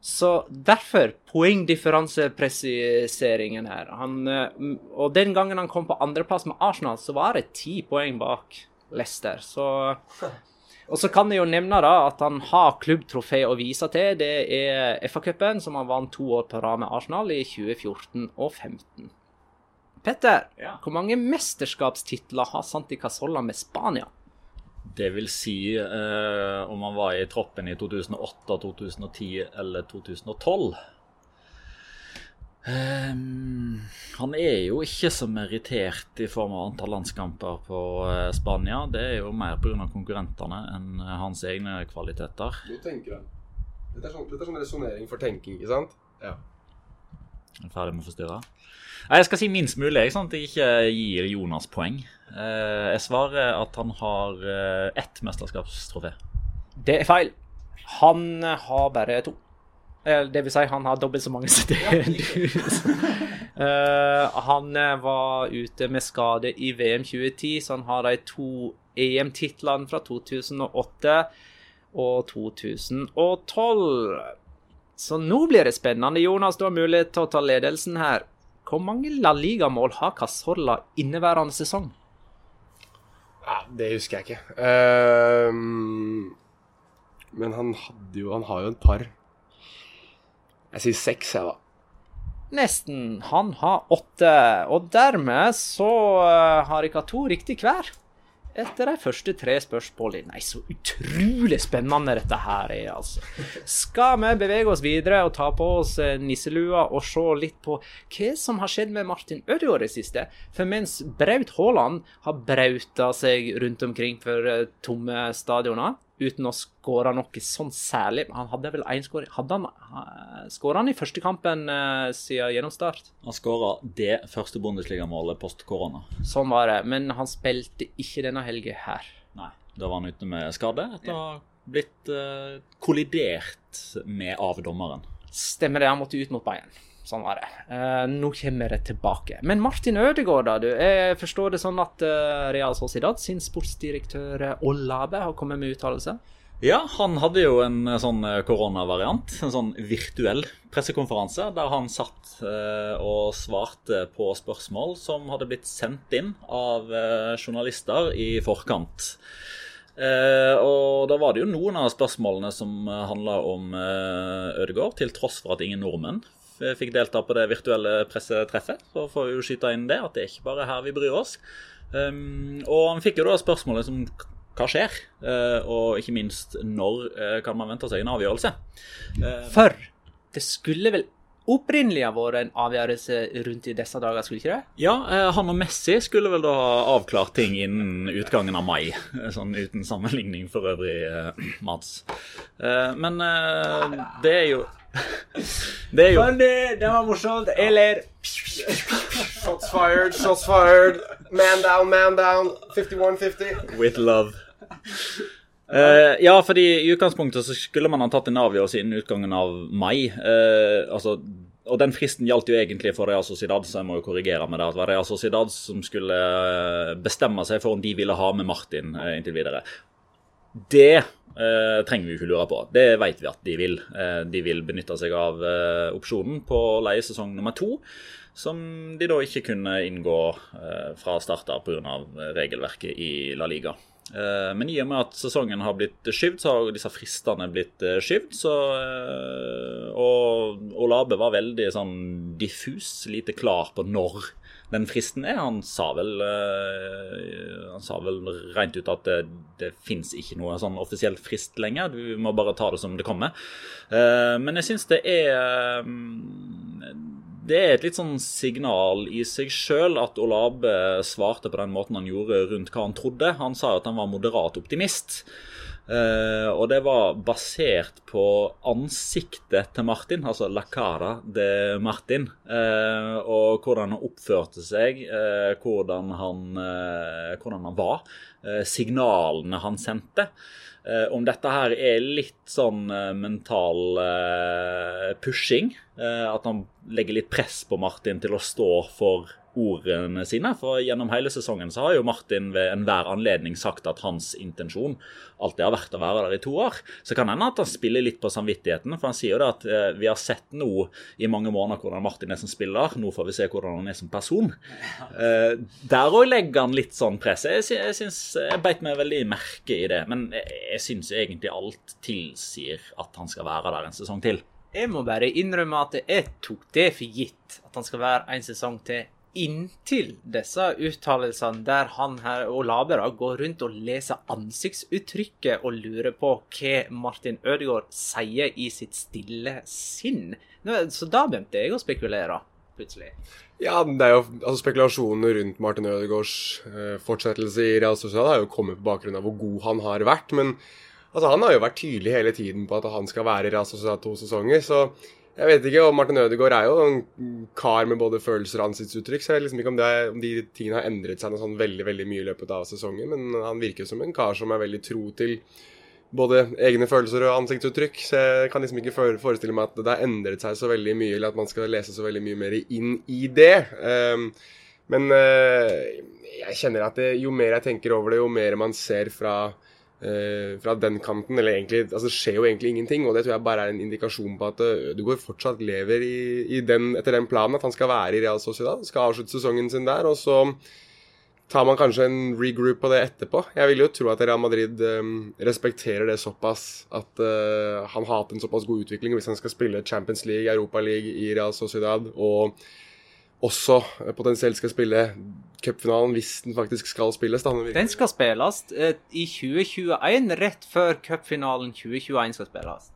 Så derfor poengdifferansepresiseringen her. Han, eh, og den gangen han kom på andreplass med Arsenal, så var det ti poeng bak Leicester. Så og så kan jeg jo nevne da at han har klubbtrofé å vise til. Det er FA-cupen, som han vant to år på rad med Arsenal i 2014 og 2015. Petter, Ja. hvor mange mesterskapstitler har Santi Casolla med Spania? Det vil si eh, om han var i troppen i 2008, 2010 eller 2012. Um, han er jo ikke så merittert i form av antall landskamper på eh, Spania. Det er jo mer pga. konkurrentene enn eh, hans egne kvaliteter. Nå tenker det. Dette er sånn, dette er sånn resonnering for tenking, ikke sant? Ja. Er ferdig med å forstyrre? Nei, Jeg skal si minst mulig, jeg, sånn at jeg ikke gir Jonas poeng. Eh, jeg svarer at han har eh, ett mesterskapstrofé. Det er feil. Han har bare to. Eller det vil si, han har dobbelt så mange som det du. Eh, han eh, var ute med skade i VM 2010, så han har de to EM-titlene fra 2008 og 2012. Så nå blir det spennende, Jonas. Du har mulighet til å ta ledelsen her. Hvor mange La Liga-mål har Casorla inneværende sesong? ja det husker jeg ikke. Uh, men han hadde jo Han har jo et par. Jeg sier seks, jeg, da. Nesten. Han har åtte. Og dermed så eh, har dere to riktig hver. Etter de første tre spørsmålene. Nei, så utrolig spennende dette her er, altså. Skal vi bevege oss videre og ta på oss eh, nisselua og se litt på hva som har skjedd med Martin Ødegaard i det siste? For mens Braut Haaland har brauta seg rundt omkring for eh, tomme stadioner uten å skåre noe sånn særlig Han hadde vel én skåring Hadde han Skåra han i første kampen uh, siden gjennomstart? Han skåra det første Bundesliga-målet post korona. Sånn var det. Men han spilte ikke denne helga her. Nei, da var han ute med skade etter å ha blitt uh, kollidert med av dommeren. Stemmer det, han måtte ut mot Bayern. Sånn var det. Uh, nå kommer det tilbake. Men Martin Ødegaard, da. du. Jeg forstår det sånn at uh, Real Sociedad sin sportsdirektør eh, Olabe har kommet med uttalelse? Ja, han hadde jo en sånn koronavariant. En sånn virtuell pressekonferanse der han satt og svarte på spørsmål som hadde blitt sendt inn av journalister i forkant. Og da var det jo noen av spørsmålene som handla om eh, Ødegaard, til tross for at ingen nordmenn fikk delta på det virtuelle pressetreffet. Så får vi jo skyte inn det, at det er ikke bare her vi bryr oss. Um, og han fikk jo da spørsmålet som hva skjer? Uh, og ikke minst når uh, kan man vente seg en avgjørelse? Uh, For det skulle vel opprinnelig ha vært en avgjørelse rundt i disse dager, skulle ikke det? Ja, eh, han og Messi skulle vel da ha avklart ting innen utgangen av mai. Sånn uten sammenligning for øvrig, Mads. Men det er jo Det er jo det, det var morsomt. Jeg ler. Shots fired, shots fired. Man down, man down. 51-50. With love. Uh, ja, fordi i utgangspunktet så skulle man ha tatt en avgjørelse innen utgangen av mai. Uh, altså, og den fristen gjaldt jo egentlig for Real Sociedad, så jeg må jo korrigere med det. At det var Real Sociedad som skulle eh, bestemme seg for om de ville ha med Martin uh, inntil videre. Det eh, trenger vi ikke lure på. Det vet vi at de vil. Eh, de vil benytte seg av eh, opsjonen på leiesesong nummer to. Som de da ikke kunne inngå eh, fra start av pga. regelverket i La Liga. Eh, Men i og med at sesongen har blitt skyvd, så har disse fristene blitt eh, skyvd. Så, eh, og Olabe var veldig sånn diffus, lite klar på når den fristen er. Han sa vel Han sa vel rent ut at det, det fins ikke noe sånn offisiell frist lenger. Du må bare ta det som det kommer. Men jeg syns det er eh, det er et litt sånn signal i seg sjøl at Olabe svarte på den måten han gjorde rundt hva han trodde. Han sa jo at han var moderat optimist. Eh, og det var basert på ansiktet til Martin, altså la cara de Martin. Uh, og hvordan han oppførte seg, uh, hvordan, han, hvordan han var. signalene han sendte. Om dette her er litt sånn mental pushing, at han legger litt press på Martin til å stå for ordene sine. For gjennom hele sesongen så har jo Martin ved enhver anledning sagt at hans intensjon alltid har vært å være der i to år. Så kan hende at han spiller litt på samvittigheten, for han sier jo det at eh, vi har sett nå i mange måneder hvordan Martin er som spiller, nå får vi se hvordan han er som person. Eh, der òg legger han litt sånn press. Jeg, jeg, syns, jeg beit meg veldig merke i det, men jeg, jeg syns egentlig alt tilsier at han skal være der en sesong til. Jeg må bare innrømme at jeg tok det for gitt at han skal være en sesong til. Inntil disse uttalelsene der han her og Labera går rundt og leser ansiktsuttrykket og lurer på hva Martin Ødegaard sier i sitt stille sinn. Så da begynte jeg å spekulere, plutselig. Ja, det er jo altså spekulasjonene rundt Martin Ødegaards eh, fortsettelse i Real Sociedad har jo kommet på bakgrunn av hvor god han har vært. Men altså, han har jo vært tydelig hele tiden på at han skal være i Real Sociedad to sesonger. Så jeg vet ikke, og Martin Ødegaard er jo en kar med både følelser og ansiktsuttrykk. Så jeg vet liksom ikke om, er, om de tingene har endret seg noe sånn veldig veldig mye i løpet av sesongen. Men han virker som en kar som er veldig tro til både egne følelser og ansiktsuttrykk. Så jeg kan liksom ikke forestille meg at det har endret seg så veldig mye, eller at man skal lese så veldig mye mer inn i det. Um, men uh, jeg kjenner at det, jo mer jeg tenker over det, jo mer man ser fra eh, fra den kanten, eller egentlig, altså Det skjer jo egentlig ingenting, og det tror jeg bare er en indikasjon på at eh, Ødegaard fortsatt lever i, i den, etter den planen, at han skal være i Real Sociedad. Skal avslutte sesongen sin der, og så tar man kanskje en regroup på det etterpå. Jeg vil jo tro at Real Madrid eh, respekterer det såpass at eh, han har hatt en såpass god utvikling hvis han skal spille Champions League, Europa League i Real Sociedad, og også eh, potensielt skal spille cupfinalen hvis den faktisk skal spilles. da. Den skal spilles eh, i 2021, rett før cupfinalen 2021 skal spilles.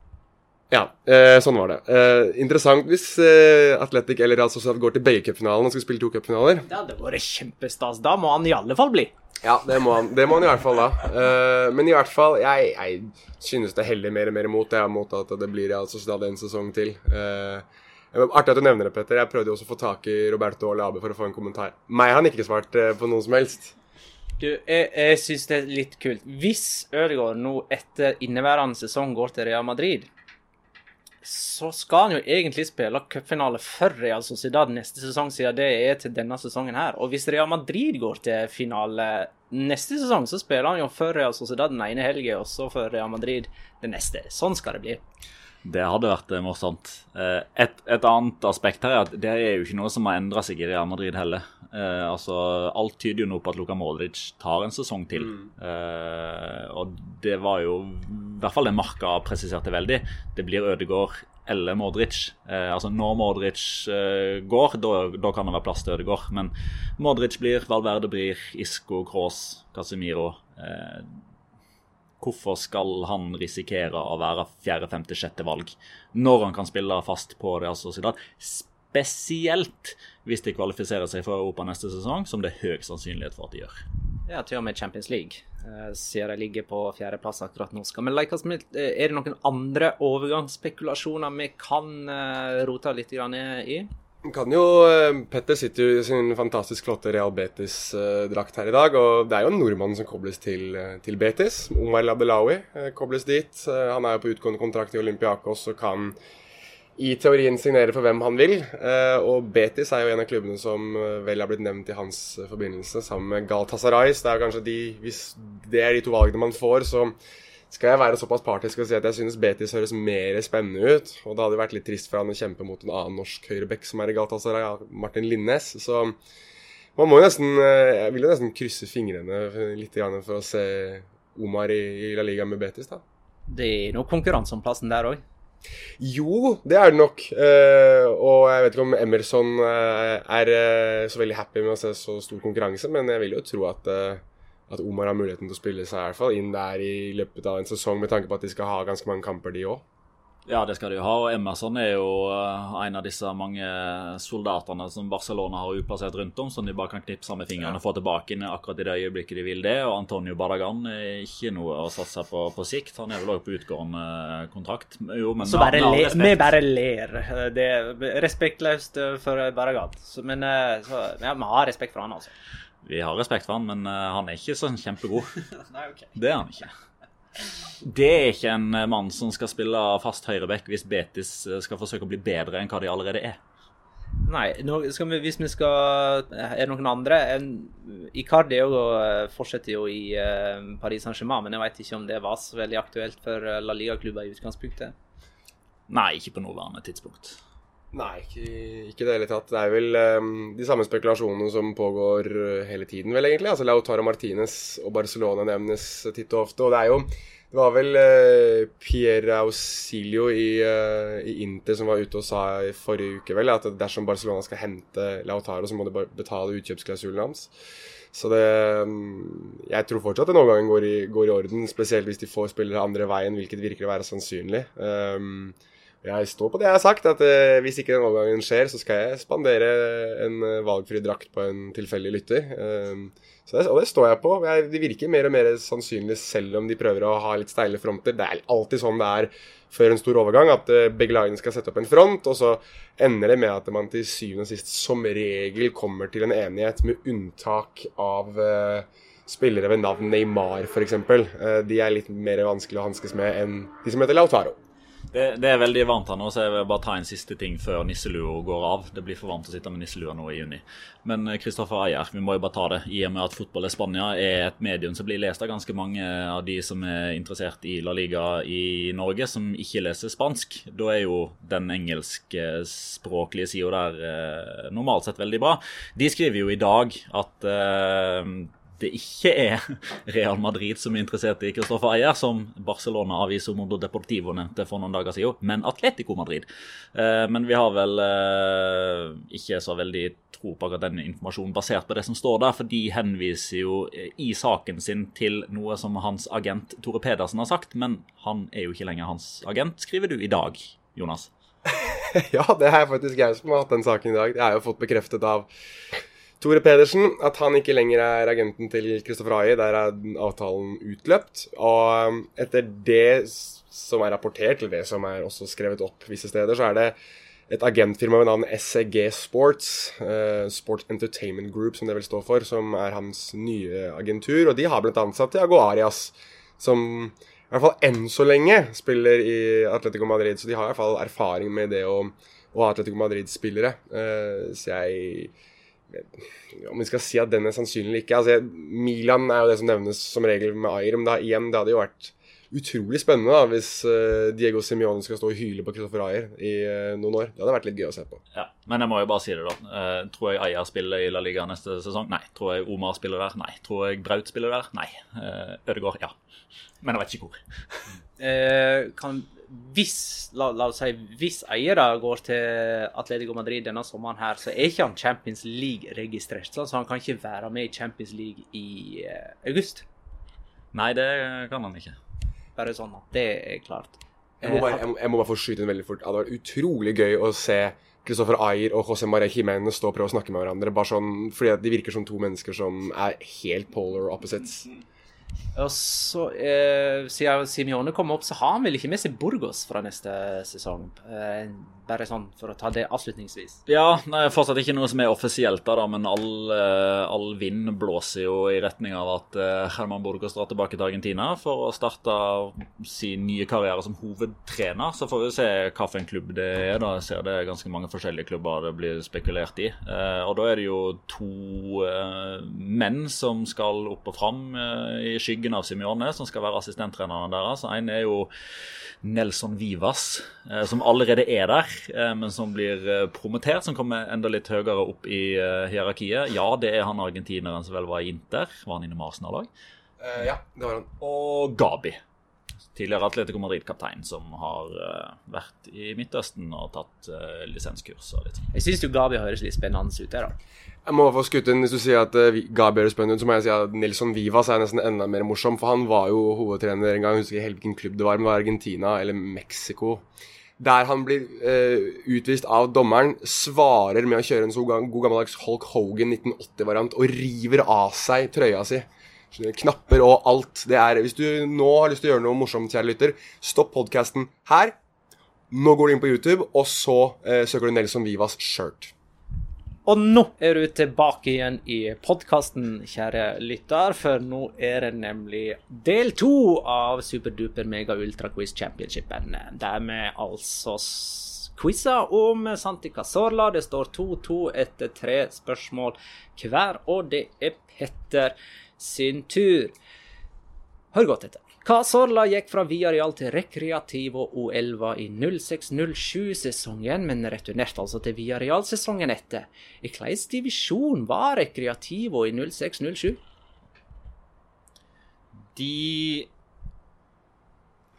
Ja, eh, sånn var det. Eh, interessant hvis eh, Atletic eller Real Sociedad går til begge cupfinalene og skal spille to cupfinaler. Det hadde vært kjempestas. Da må han i alle fall bli. Ja, det må han, det må han i hvert fall da. Eh, men i hvert fall, jeg, jeg synes det heller mer og mer mot er mot at det blir Real Sociedad en sesong til. Eh, artig at du nevner det, Petter. Jeg prøvde jo også å få tak i Roberto Olabe for å få en kommentar. Meg har han ikke svart eh, på noe som helst. Du, jeg, jeg syns det er litt kult. Hvis Ødegaard nå etter inneværende sesong går til Real Madrid, så skal han jo egentlig spille cupfinale for Real Sociedad neste sesong, siden det er til denne sesongen her. Og hvis Real Madrid går til finale neste sesong, så spiller han jo for Real Sociedad den ene helgen, og så for Real Madrid den neste. Sånn skal det bli. Det hadde vært eh, morsomt. Eh, Et, et annet aspekt her er at det er jo ikke noe som har endra seg i Real Madrid heller. Eh, altså, Alt tyder jo nå på at Luka Modric tar en sesong til. Eh, og det var jo i hvert fall det Marka presiserte veldig. Det blir Ødegaard eller Modric. Eh, altså Når Modric eh, går, da da kan det være plass til Ødegaard. Men Modric blir, Valverde blir, Isco, Cross, Casemiro. Hvorfor skal han risikere å være fjerde, femte, sjette valg når han kan spille fast på Real Sociedad? Spesielt hvis de kvalifiserer seg for Europa neste sesong, som det er høy sannsynlighet for at de gjør. Ja, til og med Champions League, eh, siden de ligger på fjerdeplass akkurat nå. Skal vi like eh, Er det noen andre overgangsspekulasjoner vi kan eh, rote litt i? Kan jo, eh, Petter sitter jo i sin fantastisk flotte Real Betis-drakt her i dag. Og det er jo en nordmann som kobles til, eh, til Betis. Omar Labdelawi eh, kobles dit. Eh, Han er jo på utgående kontrakt i Olympiakos og kan i teorien signere for hvem han vil. Eh, og Betis er jo en av klubbene som eh, vel har blitt nevnt i hans eh, forbindelse, sammen med Gal Tazarais. det er jo kanskje de Hvis det er de to valgene man får, så skal jeg være såpass partisk og si at jeg synes Betis høres mer spennende ut. Og det hadde vært litt trist for han å kjempe mot en annen norsk høyrebekk som er i Galatasaray, Martin Linnes. Så man må jo nesten eh, Jeg vil jo nesten krysse fingrene litt for å se Omar i, La Liga med Betis, da. Det er noe konkurranse om plassen der òg. Jo, det er det nok. Eh, og jeg vet ikke om Emerson eh, er så veldig happy med å se så stor konkurranse, men jeg vil jo tro at, at Omar har muligheten til å spille seg i hvert fall inn der i løpet av en sesong, med tanke på at de skal ha ganske mange kamper, de òg. Ja, det skal de jo ha. Og Emerson er jo eh, en av disse mange soldatene som Barcelona har utplassert rundt om, som de bare kan knipse med fingrene og få tilbake inn akkurat i det øyeblikket de vil det. Og Antonio Barragan er ikke noe å satse på på sikt. Han er vel også på utgående kontrakt. Jo, men Så bare le, vi bare ler. Det er respektløst eh, for Barragat. Men eh, så, ja, vi har respekt for han, altså. Vi har respekt for han, men eh, han er ikke sånn kjempegod. Nei, okay. Det er han ikke. Det er ikke en eh, mann som skal spille fast høyreback hvis Betis eh, skal forsøke å bli bedre enn hva de allerede er. Nei, nå skal vi, hvis vi skal Er det noen andre? En- Icardi jo, fortsetter jo i Paris Saint-Germain, men jeg vet ikke om det var så veldig aktuelt for La Liga-klubber i utgangspunktet. Nei, ikke på nåværende tidspunkt. Nei, ikke, i det hele tatt. Det er vel um, de samme spekulasjonene som pågår eh, hele tiden, vel egentlig. Altså Lautaro Martinez og Barcelona nevnes titt og ofte. Og det er jo Det var vel uh, Pierre Ausilio i, uh, i Inter som var ute og sa i forrige uke vel at dersom Barcelona skal hente Lautaro, så må de betale utkjøpsklausulen hans. Så det mm, Jeg tror fortsatt den overgangen går i, går i orden, spesielt hvis de får spillere andre veien, hvilket virker å være sannsynlig. Um, jeg står på det jeg har sagt, at uh, hvis ikke den overgangen skjer, så skal jeg spandere en eh, valgfri drakt på en tilfeldig lytter. Så det, og det står jeg på. Jeg, det virker mer og mer sannsynlig selv om de prøver å ha litt steile fronter. Det er alltid sånn det er før en stor overgang, at eh, begge lagene skal sette opp en front, og så ender det med at man til syvende og sist som regel kommer til en enighet, med unntak av uh, spillere ved navn Neymar f.eks. Uh, de er litt mer vanskelig å hanskes med enn de som heter Lautaro. Det, det er veldig varmt her nå, så jeg vil bare ta en siste ting før nisselua går av. Det blir for varmt å sitte med nisselua nå i juni. Men Kristoffer Ayer, vi må jo bare ta det. I og med at Fotball i Spania er et medium som blir lest av ganske mange av de som er interessert i La Liga i Norge, som ikke leser spansk. Da er jo den engelskspråklige sida der eh, normalt sett veldig bra. De skriver jo i dag at eh, det ikke er Real Madrid som er interessert i Christoffer Ayer, som Barcelona Aviso Mondo Deportivo nevnte for noen dager siden, men Atletico Madrid. Eh, men vi har vel eh, ikke så veldig tro på akkurat den informasjonen basert på det som står der, for de henviser jo eh, i saken sin til noe som hans agent Tore Pedersen har sagt, men han er jo ikke lenger hans agent, skriver du i dag, Jonas. ja, det er faktisk jeg som har hatt den saken i dag. Jeg har jo fått bekreftet av Tore Pedersen at han ikke lenger er agenten til Kristoffer Aie. Der er avtalen utløpt. Og um, etter det som er rapportert, eller det som er også skrevet opp visse steder, så er det et agentfirma ved navn SEG Sports, eh, Sport Entertainment Group, som det vil stå for, som er hans nye agentur. Og de har blant ansatt Tiago Arias, som i hvert fall enn så lenge spiller i Atletico Madrid. Så de har i hvert fall erfaring med det å, å ha Atletico Madrid-spillere. Eh, så jeg om vi skal si at den er sannsynlig ikke altså, Milan er jo det som nevnes som regel med Ayer, men da, igjen, det hadde jo vært utrolig spennende da, hvis uh, Diego Simione skal stå og hyle på Christopher Ayer i uh, noen år. Det hadde vært litt gøy å se på. Ja, Men jeg må jo bare si det, da. Uh, tror jeg Ayer spiller i La Liga neste sesong? Nei. Tror jeg Omar spiller der? Nei. Tror jeg Braut spiller der? Nei. Uh, Ødegaard? Ja. Men jeg vet ikke hvor. kan hvis, la, la, oss si, hvis eiere går til Atletico Madrid denne sommeren, her, så er ikke han Champions League-registrert. Så han kan ikke være med i Champions League i uh, august. Nei, det kan han ikke. Bare sånn at det er klart. Jeg må, Eh, bare, jeg, jeg må bare få skyte inn veldig fort. Det hadde vært utrolig gøy å se Christopher Ayer og José Maria Jiménez stå og prøve å snakke med hverandre. Bare sånn, fordi De virker som to mennesker som er helt polar opposites. Og så, eh, siden Simione kom opp, så har han vel ikke med seg Burgos fra neste sesong. Eh, bare sånn for å ta det avslutningsvis. Ja, nei, fortsatt ikke noe som er offisielt, da, men all, eh, all vind blåser jo i retning av at eh, Herman Burgos drar tilbake til Argentina for å starte sin nye karriere som hovedtrener. Så får vi se hvilken klubb det er. da. Jeg ser det er ganske mange forskjellige klubber det blir spekulert i. Eh, og da er det jo to eh, menn som skal opp og fram eh, i skyggen av Simione, som skal være assistenttreneren deres. En er jo Nelson Vivas, eh, som allerede er der, eh, men som blir eh, promotert, som kommer enda litt høyere opp i hierarkiet. Ja, det er han argentineren som vel var i Inter. Var han innom Arsenal òg? Eh, ja, det var han. Og Gabi. Tidligere Atletico Madrid-kaptein som har eh, vært i Midtøsten og tatt eh, lisenskurs og litt sånn. Jeg syns Gabi høres litt spennende ut der, da. Jeg må få skutt inn, Hvis du sier at uh, Gabi høres spennende ut, så må jeg si at Nelson Vivas er nesten enda mer morsom. For han var jo hovedtrener en gang, jeg husker ikke helt hvilken klubb det var, men det var Argentina eller Mexico. Der han blir eh, utvist av dommeren, svarer med å kjøre en så god, god gammeldags Hulk Hogan 1980-variant og river av seg trøya si. Knapper og alt. Det er, hvis du nå har lyst til å gjøre noe morsomt, kjære lytter, stopp podkasten her. Nå går du inn på YouTube, og så eh, søker du Nelson Vivas shirt. Og nå er du tilbake igjen i podkasten, kjære lytter, for nå er det nemlig del to av Superduper Mega Ultra Quiz Championshipen. Der vi altså quizer om Santi Casorla. Det står 2-2 etter tre spørsmål hver, og det er Petter sin tur. Hør godt etter. Cazorla gikk fra Villarreal til Recreativo O11 i 06-07-sesongen, men returnerte altså til Villarreal sesongen etter. I hvilken divisjon var Recreativo i 06-07? De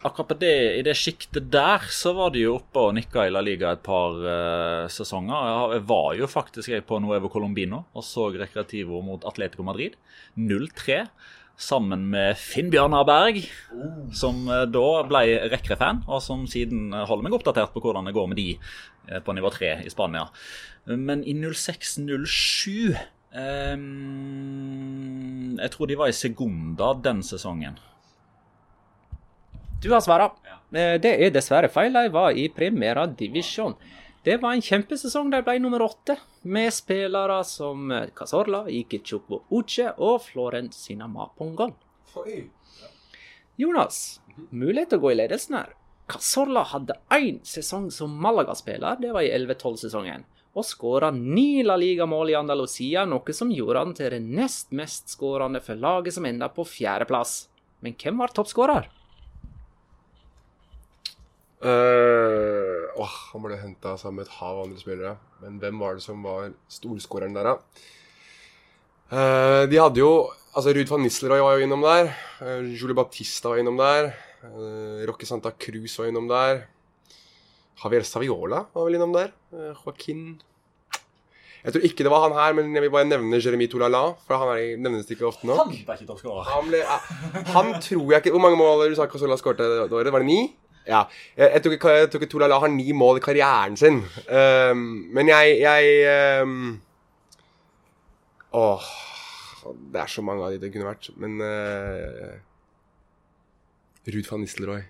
Akkurat på det, i det sjiktet der, så var de jo oppe og nikka i La Liga et par uh, sesonger. Jeg, var jo faktisk jeg på Nuevo Colombino og så Recreativo mot Atletico Madrid. 0-3. Sammen med Finn Bjørnar Berg, som uh, da ble Rekre-fan, og som siden holder meg oppdatert på hvordan det går med de uh, på nivå 3 i Spania. Men i 06-07 um, Jeg tror de var i Segunda den sesongen. Du har svara. Eh, Det er dessverre feil. De var i Primera Divisjon. Det var en kjempesesong. De ble nummer åtte, med spillere som Casorla, Cazorla, Ikichukwu Uche og Florencina Mapongol. Jonas, mulighet til å gå i ledelsen her. Casorla hadde én sesong som Malaga-spiller, det var i 11-12-sesongen, og skåra ni La Liga-mål i Andalusia, noe som gjorde han til den nest mest skårende for laget som enda på fjerdeplass. Men hvem var toppskårer? Uh, åh, han ble henta sammen med et hav av andre spillere. Men hvem var det som var storskåreren der, da? Uh, de hadde jo Altså, Ruud van Nistelrooy var jo innom der. Uh, Julie Baptista var innom der. Uh, Roque Santa Cruz var innom der. Javier Saviola var vel innom der. Uh, Joaquin Jeg tror ikke det var han her, men jeg vil bare nevne Jeremy Toulala. For han er, nevnes ikke ofte nok. Han ble ikke toppskårer. Han, ble, han tror jeg ikke Hvor mange mål du sa Casola skåret det året? Var det ni? Ja. Jeg, jeg tror ikke, jeg tror ikke har ni mål i karrieren sin. Um, men jeg, jeg um, Åh Det er så mange av de det kunne vært. Men uh, Ruud van Nistelrooy.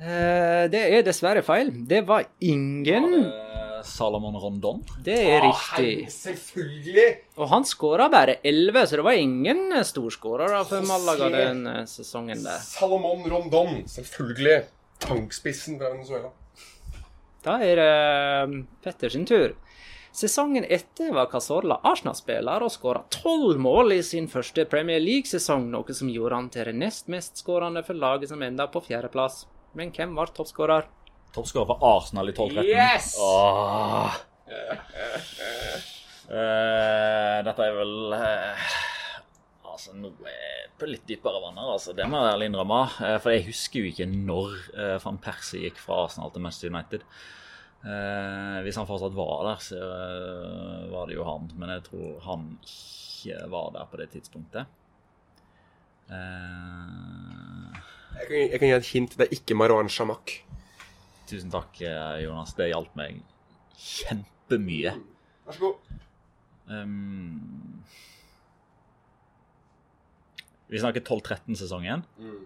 Uh, det er dessverre feil. Det var ingen. Eh, Salomon Rondon. Det er riktig. Selvfølgelig! Og han skåra bare 11, så det var ingen storskårere for Malaga den eh, sesongen der. Salomon Rondon. Selvfølgelig. Tankspissen fra Venezuela. Da er det eh, Petter sin tur. Sesongen etter var Casorla Arsenal-spiller og skåra tolv mål i sin første Premier League-sesong, noe som gjorde han til den nest mest skårende for laget som enda på fjerdeplass. Men hvem var toppskårer? Toppskårer for Arsenal i 12-13. Yes! Åh. Eh, dette er vel uh, Altså, noe på litt dypere vann her, altså. Det må jeg ærlig innrømme. Uh, for jeg husker jo ikke når van Persie gikk fra Arsenal til Manchester United. Eh, hvis han fortsatt var der, så var det jo han. Men jeg tror han ikke var der på det tidspunktet. Eh, Jeg kan, jeg kan gi et hint. Det er ikke Marwan Shamak. Tusen takk, eh, Jonas. Det hjalp meg kjempemye. Vær så god. Um, vi snakker 12-13-sesongen. Mm.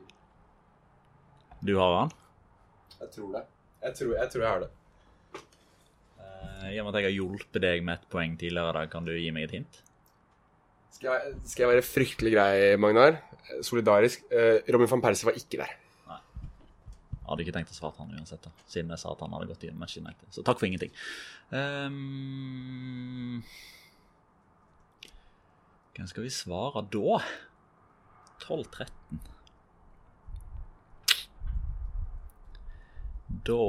Du har han. Jeg tror det. Jeg tror jeg, tror jeg har det. Uh, I og med at jeg har hjulpet deg med et poeng tidligere, da, kan du gi meg et hint? Skal jeg, skal jeg være fryktelig grei, Magnar? Solidarisk. Uh, Robin van Persie var ikke der. Hadde ikke tenkt å svare han uansett, da, siden jeg sa at han hadde gått i Manchester United. Så takk for ingenting. Um, hvem skal vi svare da? 12-13. Da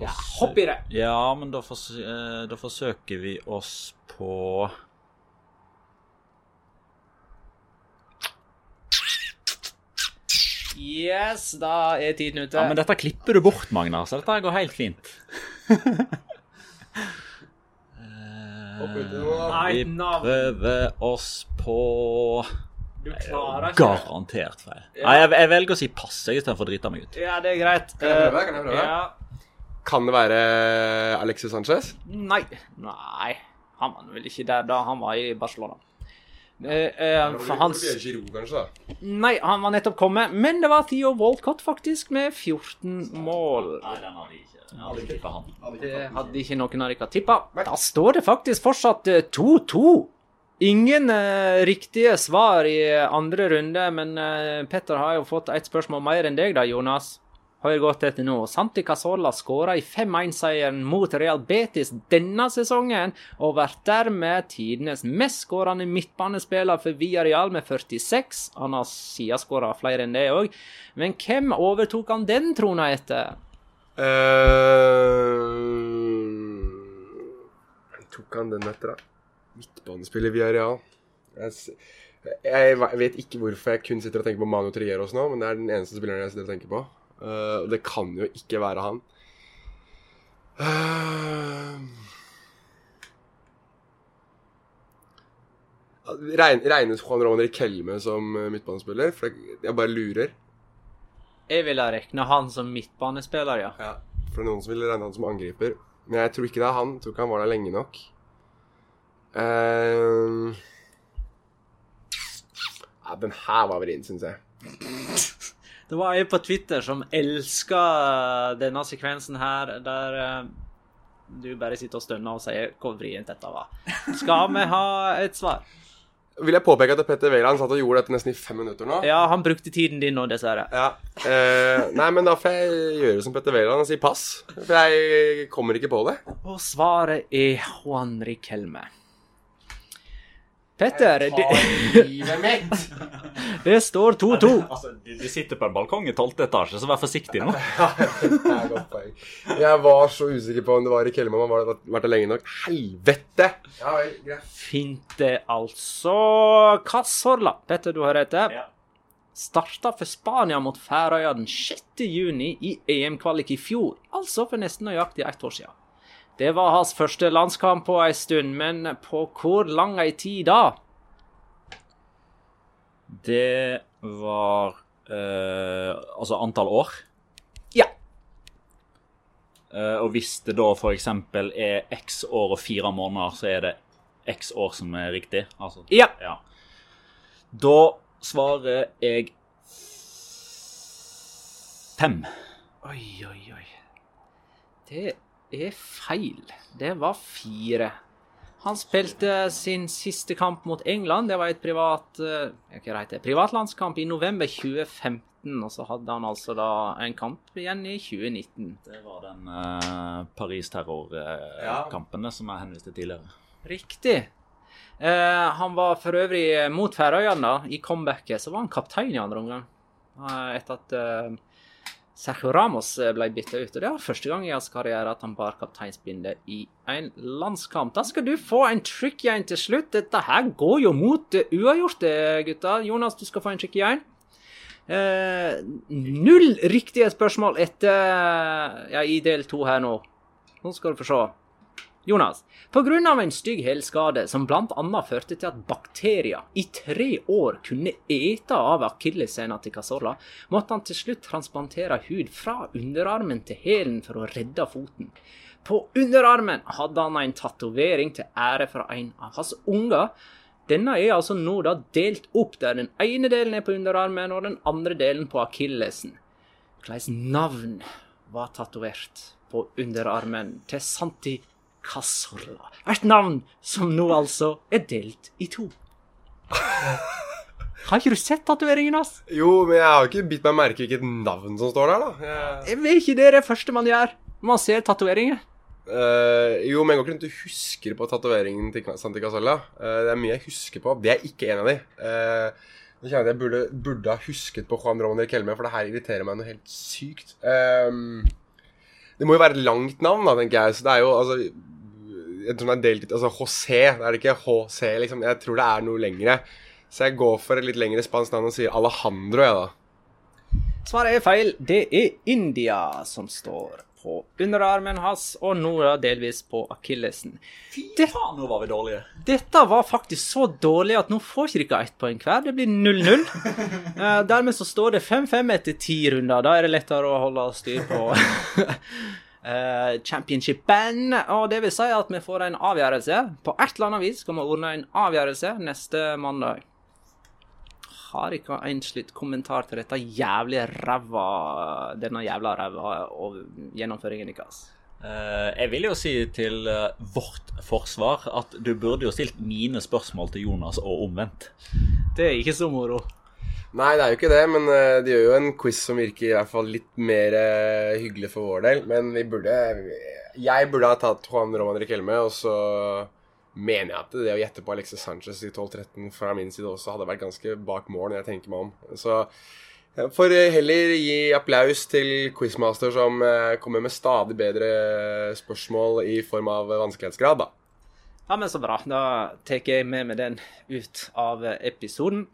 Ja, hopp i det. Ja, men da, fors eh, da forsøker vi oss på Yes, da er tiden ute. Ja, men dette klipper du bort, Magnar, så dette går helt fint. Nei, Vi prøver oss på Du klarer ikke. Garantert feil. Nei, jeg, jeg velger å si pass istedenfor å drite meg ut. Ja, det er greit. Kan jeg prøve? Kan jeg prøve? Ja. Kan det være Alexis Sanchez? Nei. Nei. Han var vel ikke der da han var i Barcelona. Eh, eh, for hans Giroud, kanskje, da. Nei, han var nettopp kommet, men det var Theo Walcott faktisk, med 14 mål. Nei, den hadde ikke. Hadde ikke han. Det hadde ikke noen av dere tippa. Da står det faktisk fortsatt eh, 2-2. Ingen eh, riktige svar i andre runde, men eh, Petter har jo fått ett spørsmål mer enn deg, da, Jonas. Hør godt etter nå. Santi Casola skåra i 5-1-seieren mot Real Betis denne sesongen, og blir dermed tidenes mestskårende midtbanespiller for Villarreal med 46. Han har siden skåra flere enn det òg. Men hvem overtok han den trona etter? Uh, tok han den etter, da? Midtbanespiller via Real. Jeg, jeg vet ikke hvorfor jeg kun sitter og tenker på Manu Trieros nå, men det er den eneste spilleren jeg sitter og tenker på. Eh, Og det kan jo ikke være han. Eh, regn, regnes Juan Roman Riquelme som eh, midtbanespiller? For jeg, bare lurer. Jeg ville regna han som midtbanespiller, ja. Ja, for det er noen som vil regne han som angriper. Men jeg tror ikke det er han. Jeg tror ikke han var der lenge nok. Uh... ja, den her var vrien, syns jeg. Det var ei på Twitter som elska denne sekvensen her, der eh, du bare sitter og stønner og sier hvor vrient dette var. Skal vi ha et svar? Vil jeg påpeke at Petter Wæland satt og gjorde dette nesten i fem minutter nå? Ja, han brukte tiden din nå, dessverre. Ja. Eh, nei, men da får jeg gjøre som Petter Wæland og si pass. For jeg kommer ikke på det. Og svaret er Juan Riquelme. Petter, det, det står 2-2. Altså, du, du sitter på en balkong i tolvte etasje, så vær forsiktig nå. Jeg var så usikker på om det var i Kellemann. Har vært der lenge nok. Helvete! Ja ja. Fint det, altså. Kassorla. Petter, du har rett. Ja. Starta for Spania mot Færøya den 6. juni i EM-kvalik i fjor, altså for nesten nøyaktig ett år siden. Det var hans første landskamp på ei stund, men på hvor lang ei tid da? Det var eh, Altså antall år. Ja. Eh, og hvis det da f.eks. er x år og fire måneder, så er det x år som er riktig. Altså, Ja. ja. Da svarer jeg fem. Oi, oi, oi. Det er feil. Det var fire. Han spilte sin siste kamp mot England. Det var et privat eh, det, privatlandskamp i november 2015. Og så hadde han altså da en kamp igjen i 2019. Det var den uh, Paris-terrorkampen som jeg henviste tidligere. Riktig. Eh, han var for øvrig mot Færøyene. I comebacket så var han kaptein i andre omgang. Eh, etter at eh, Sergio Ramos eh, ble bytta ut. Og det var første gang i hans karriere at han bar kapteinsbindet i en landskamp. Da skal du få en tricky en til slutt. Dette her går jo mot uavgjort, eh, gutta. Jonas, du skal få en tricky en. Eh, null riktige spørsmål etter ja, i del to her nå. Nå skal du få se. Jonas, pga. en stygg helskade som bl.a. førte til at bakterier i tre år kunne ete av akilleshæla til Casolla, måtte han til slutt transplantere hud fra underarmen til hælen for å redde foten. På underarmen hadde han en tatovering til ære for en av hans unger. Denne er altså nå da delt opp, der den ene delen er på underarmen og den andre delen på akillesen. Hvilket navn var tatovert på underarmen til Santi Casolla? Et navn som nå altså er delt i to. Har ikke du sett tatoveringen hans? Jo, men jeg har ikke bitt meg merke hvilket navn som står der, da. Jeg, vet ikke det er det første man gjør når man ser tatoveringer. Uh, jo, men jeg går ikke rundt og husker på tatoveringen til Santi Casolla. Uh, det er mye jeg husker på. Det er ikke en av de. Uh, nå kjenner jeg at jeg burde, burde ha husket på Juan Roman Riquelme, for det her irriterer meg noe helt sykt. Um, det må jo være et langt navn, da, tenker jeg. Så det er jo altså jeg tror det er delt, altså HC, det er det ikke HC, liksom. Jeg tror det er noe lengre. Så jeg går for et litt lengre spansk navn og sier Alejandro, jeg, da. Svaret er feil. Det er India som står på underarmen hans, og nå da delvis på akillesen. Fy Faen, nå var vi dårlige. dette var faktisk så dårlig at nå får ikke dere ett poeng hver. Det blir 0-0. Eh, dermed så står det 5-5 etter ti runder. Da er det lettere å holde styr på eh, championship-band. Og det vil si at vi får en avgjørelse. På et eller annet vis skal vi ordne en avgjørelse neste mandag. Har ikke en slutt kommentar til dette jævlige ræva Denne jævla ræva og gjennomføringen deres. Uh, jeg vil jo si til uh, vårt forsvar at du burde jo stilt mine spørsmål til Jonas og omvendt. Det er ikke så moro. Nei, det er jo ikke det, men eh, de gjør jo en quiz som virker i hvert fall litt mer eh, hyggelig for vår del. Men vi burde Jeg burde ha tatt Juan Roman Riquelme, og så mener jeg at det å gjette på Alexis Sanchez i 12-13 fra min side også hadde vært ganske bak mål, når jeg tenker meg om. Så jeg får heller gi applaus til quizmaster som eh, kommer med stadig bedre spørsmål i form av vanskelighetsgrad, da. Ja, men så bra. Da tar jeg med meg den ut av episoden.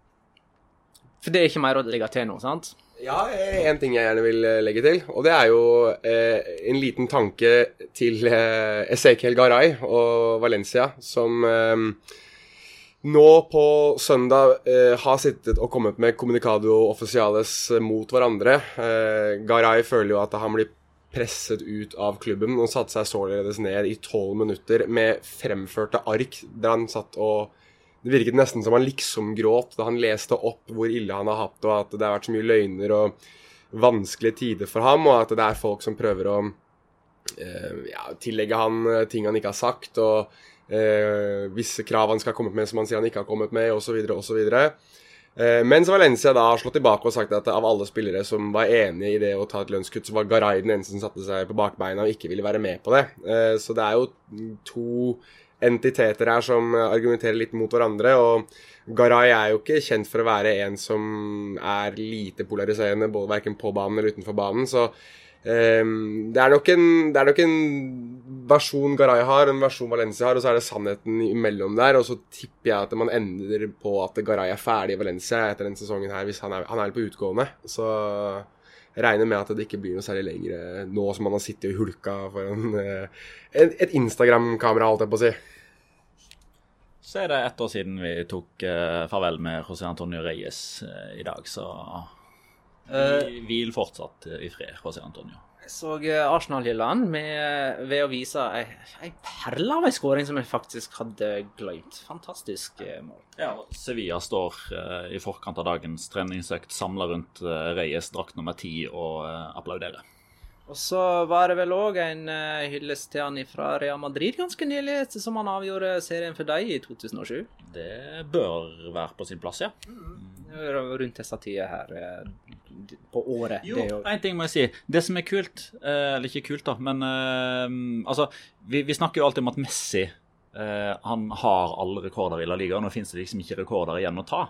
For det er ikke mer å legge til nå, sant? Ja, en ting jeg gjerne vil eh, legge til, og det er jo eh, en liten tanke til eh, Esekiel Garay og Valencia, som eh, nå på søndag eh, har sittet og kommet med Comunicado officiales mot hverandre. Eh, Garay føler jo at han blir presset ut av klubben og satte seg således ned i tolv minutter med fremførte ark der han satt og det virket nesten som han liksom gråt da han leste opp hvor ille han har hatt, og at det har vært så mye løgner og vanskelige tider for ham, og at det er folk som prøver å eh, ja, tillegge han eh, ting han ikke har sagt, og eh, visse krav han skal ha kommet med som han sier han ikke har kommet med, osv., osv. Eh, mens Valencia da har slått tilbake og sagt at av alle spillere som var enige i det å ta et lønnskutt, så var Garay den eneste som satte seg på bakbeina og ikke ville være med på det. Eh, så det er jo to entiteter her som argumenterer litt mot hverandre. Og Garay er jo ikke kjent for å være en som er lite polariserende, både verken på banen eller utenfor banen. Så um, det, er nok en, det er nok en versjon Garay har, en versjon Valencia har, og så er det sannheten imellom der. Og så tipper jeg at man ender på at Garay er ferdig i Valencia etter denne sesongen her, hvis han er, han er på utgående. Så regner med at det ikke blir noe særlig lenger nå som man har sittet og hulka foran uh, et, Instagram-kamera, holdt jeg på å si. Så er det ett år siden vi tok eh, farvel med José Antonio Reyes eh, i dag, så vi hvil fortsatt eh, i fred, José Antonio. Så eh, Arsenal-hyllene ved å vise ei, perle av ei skåring som jeg faktisk hadde glemt. Fantastisk eh, mål. Ja, Sevilla står eh, i forkant av dagens treningsøkt samla rundt eh, Reyes drakt nummer ti og eh, applauderer. Og så var det vel òg en uh, hyllest til han fra Real Madrid ganske nylig, som han avgjorde serien for deg i 2007. Det bør være på sin plass, ja. Mm. Rundt disse tider her eh, på året. Jo, det en ting må jeg si. Det som er kult, eh, eller ikke kult, da, men eh, altså vi, vi snakker jo alltid om at Messi eh, han har alle rekorder i La Liga. Nå finnes det liksom ikke rekorder igjen å ta.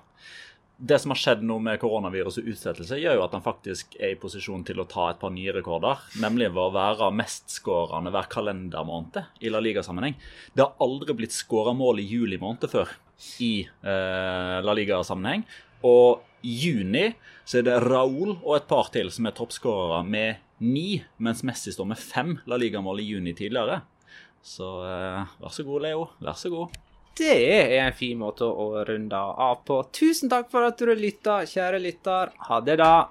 Det som har skjedd nå med koronavirus og utsettelse, gjør jo at han faktisk er i posisjon til å ta et par nye rekorder. Nemlig ved å være mestskårende hver kalendermåned i La Liga-sammenheng. Det har aldri blitt skåra mål i juli måned før i eh, La Liga-sammenheng. Og i juni så er det Raúl og et par til som er toppskårere med ni, mens Messi står med fem La Liga-mål i juni tidligere. Så eh, vær så god, Leo. Vær så god. Det er en fin måte å runde av på. Tusen takk for at du lytta, kjære lytter. Ha det, da.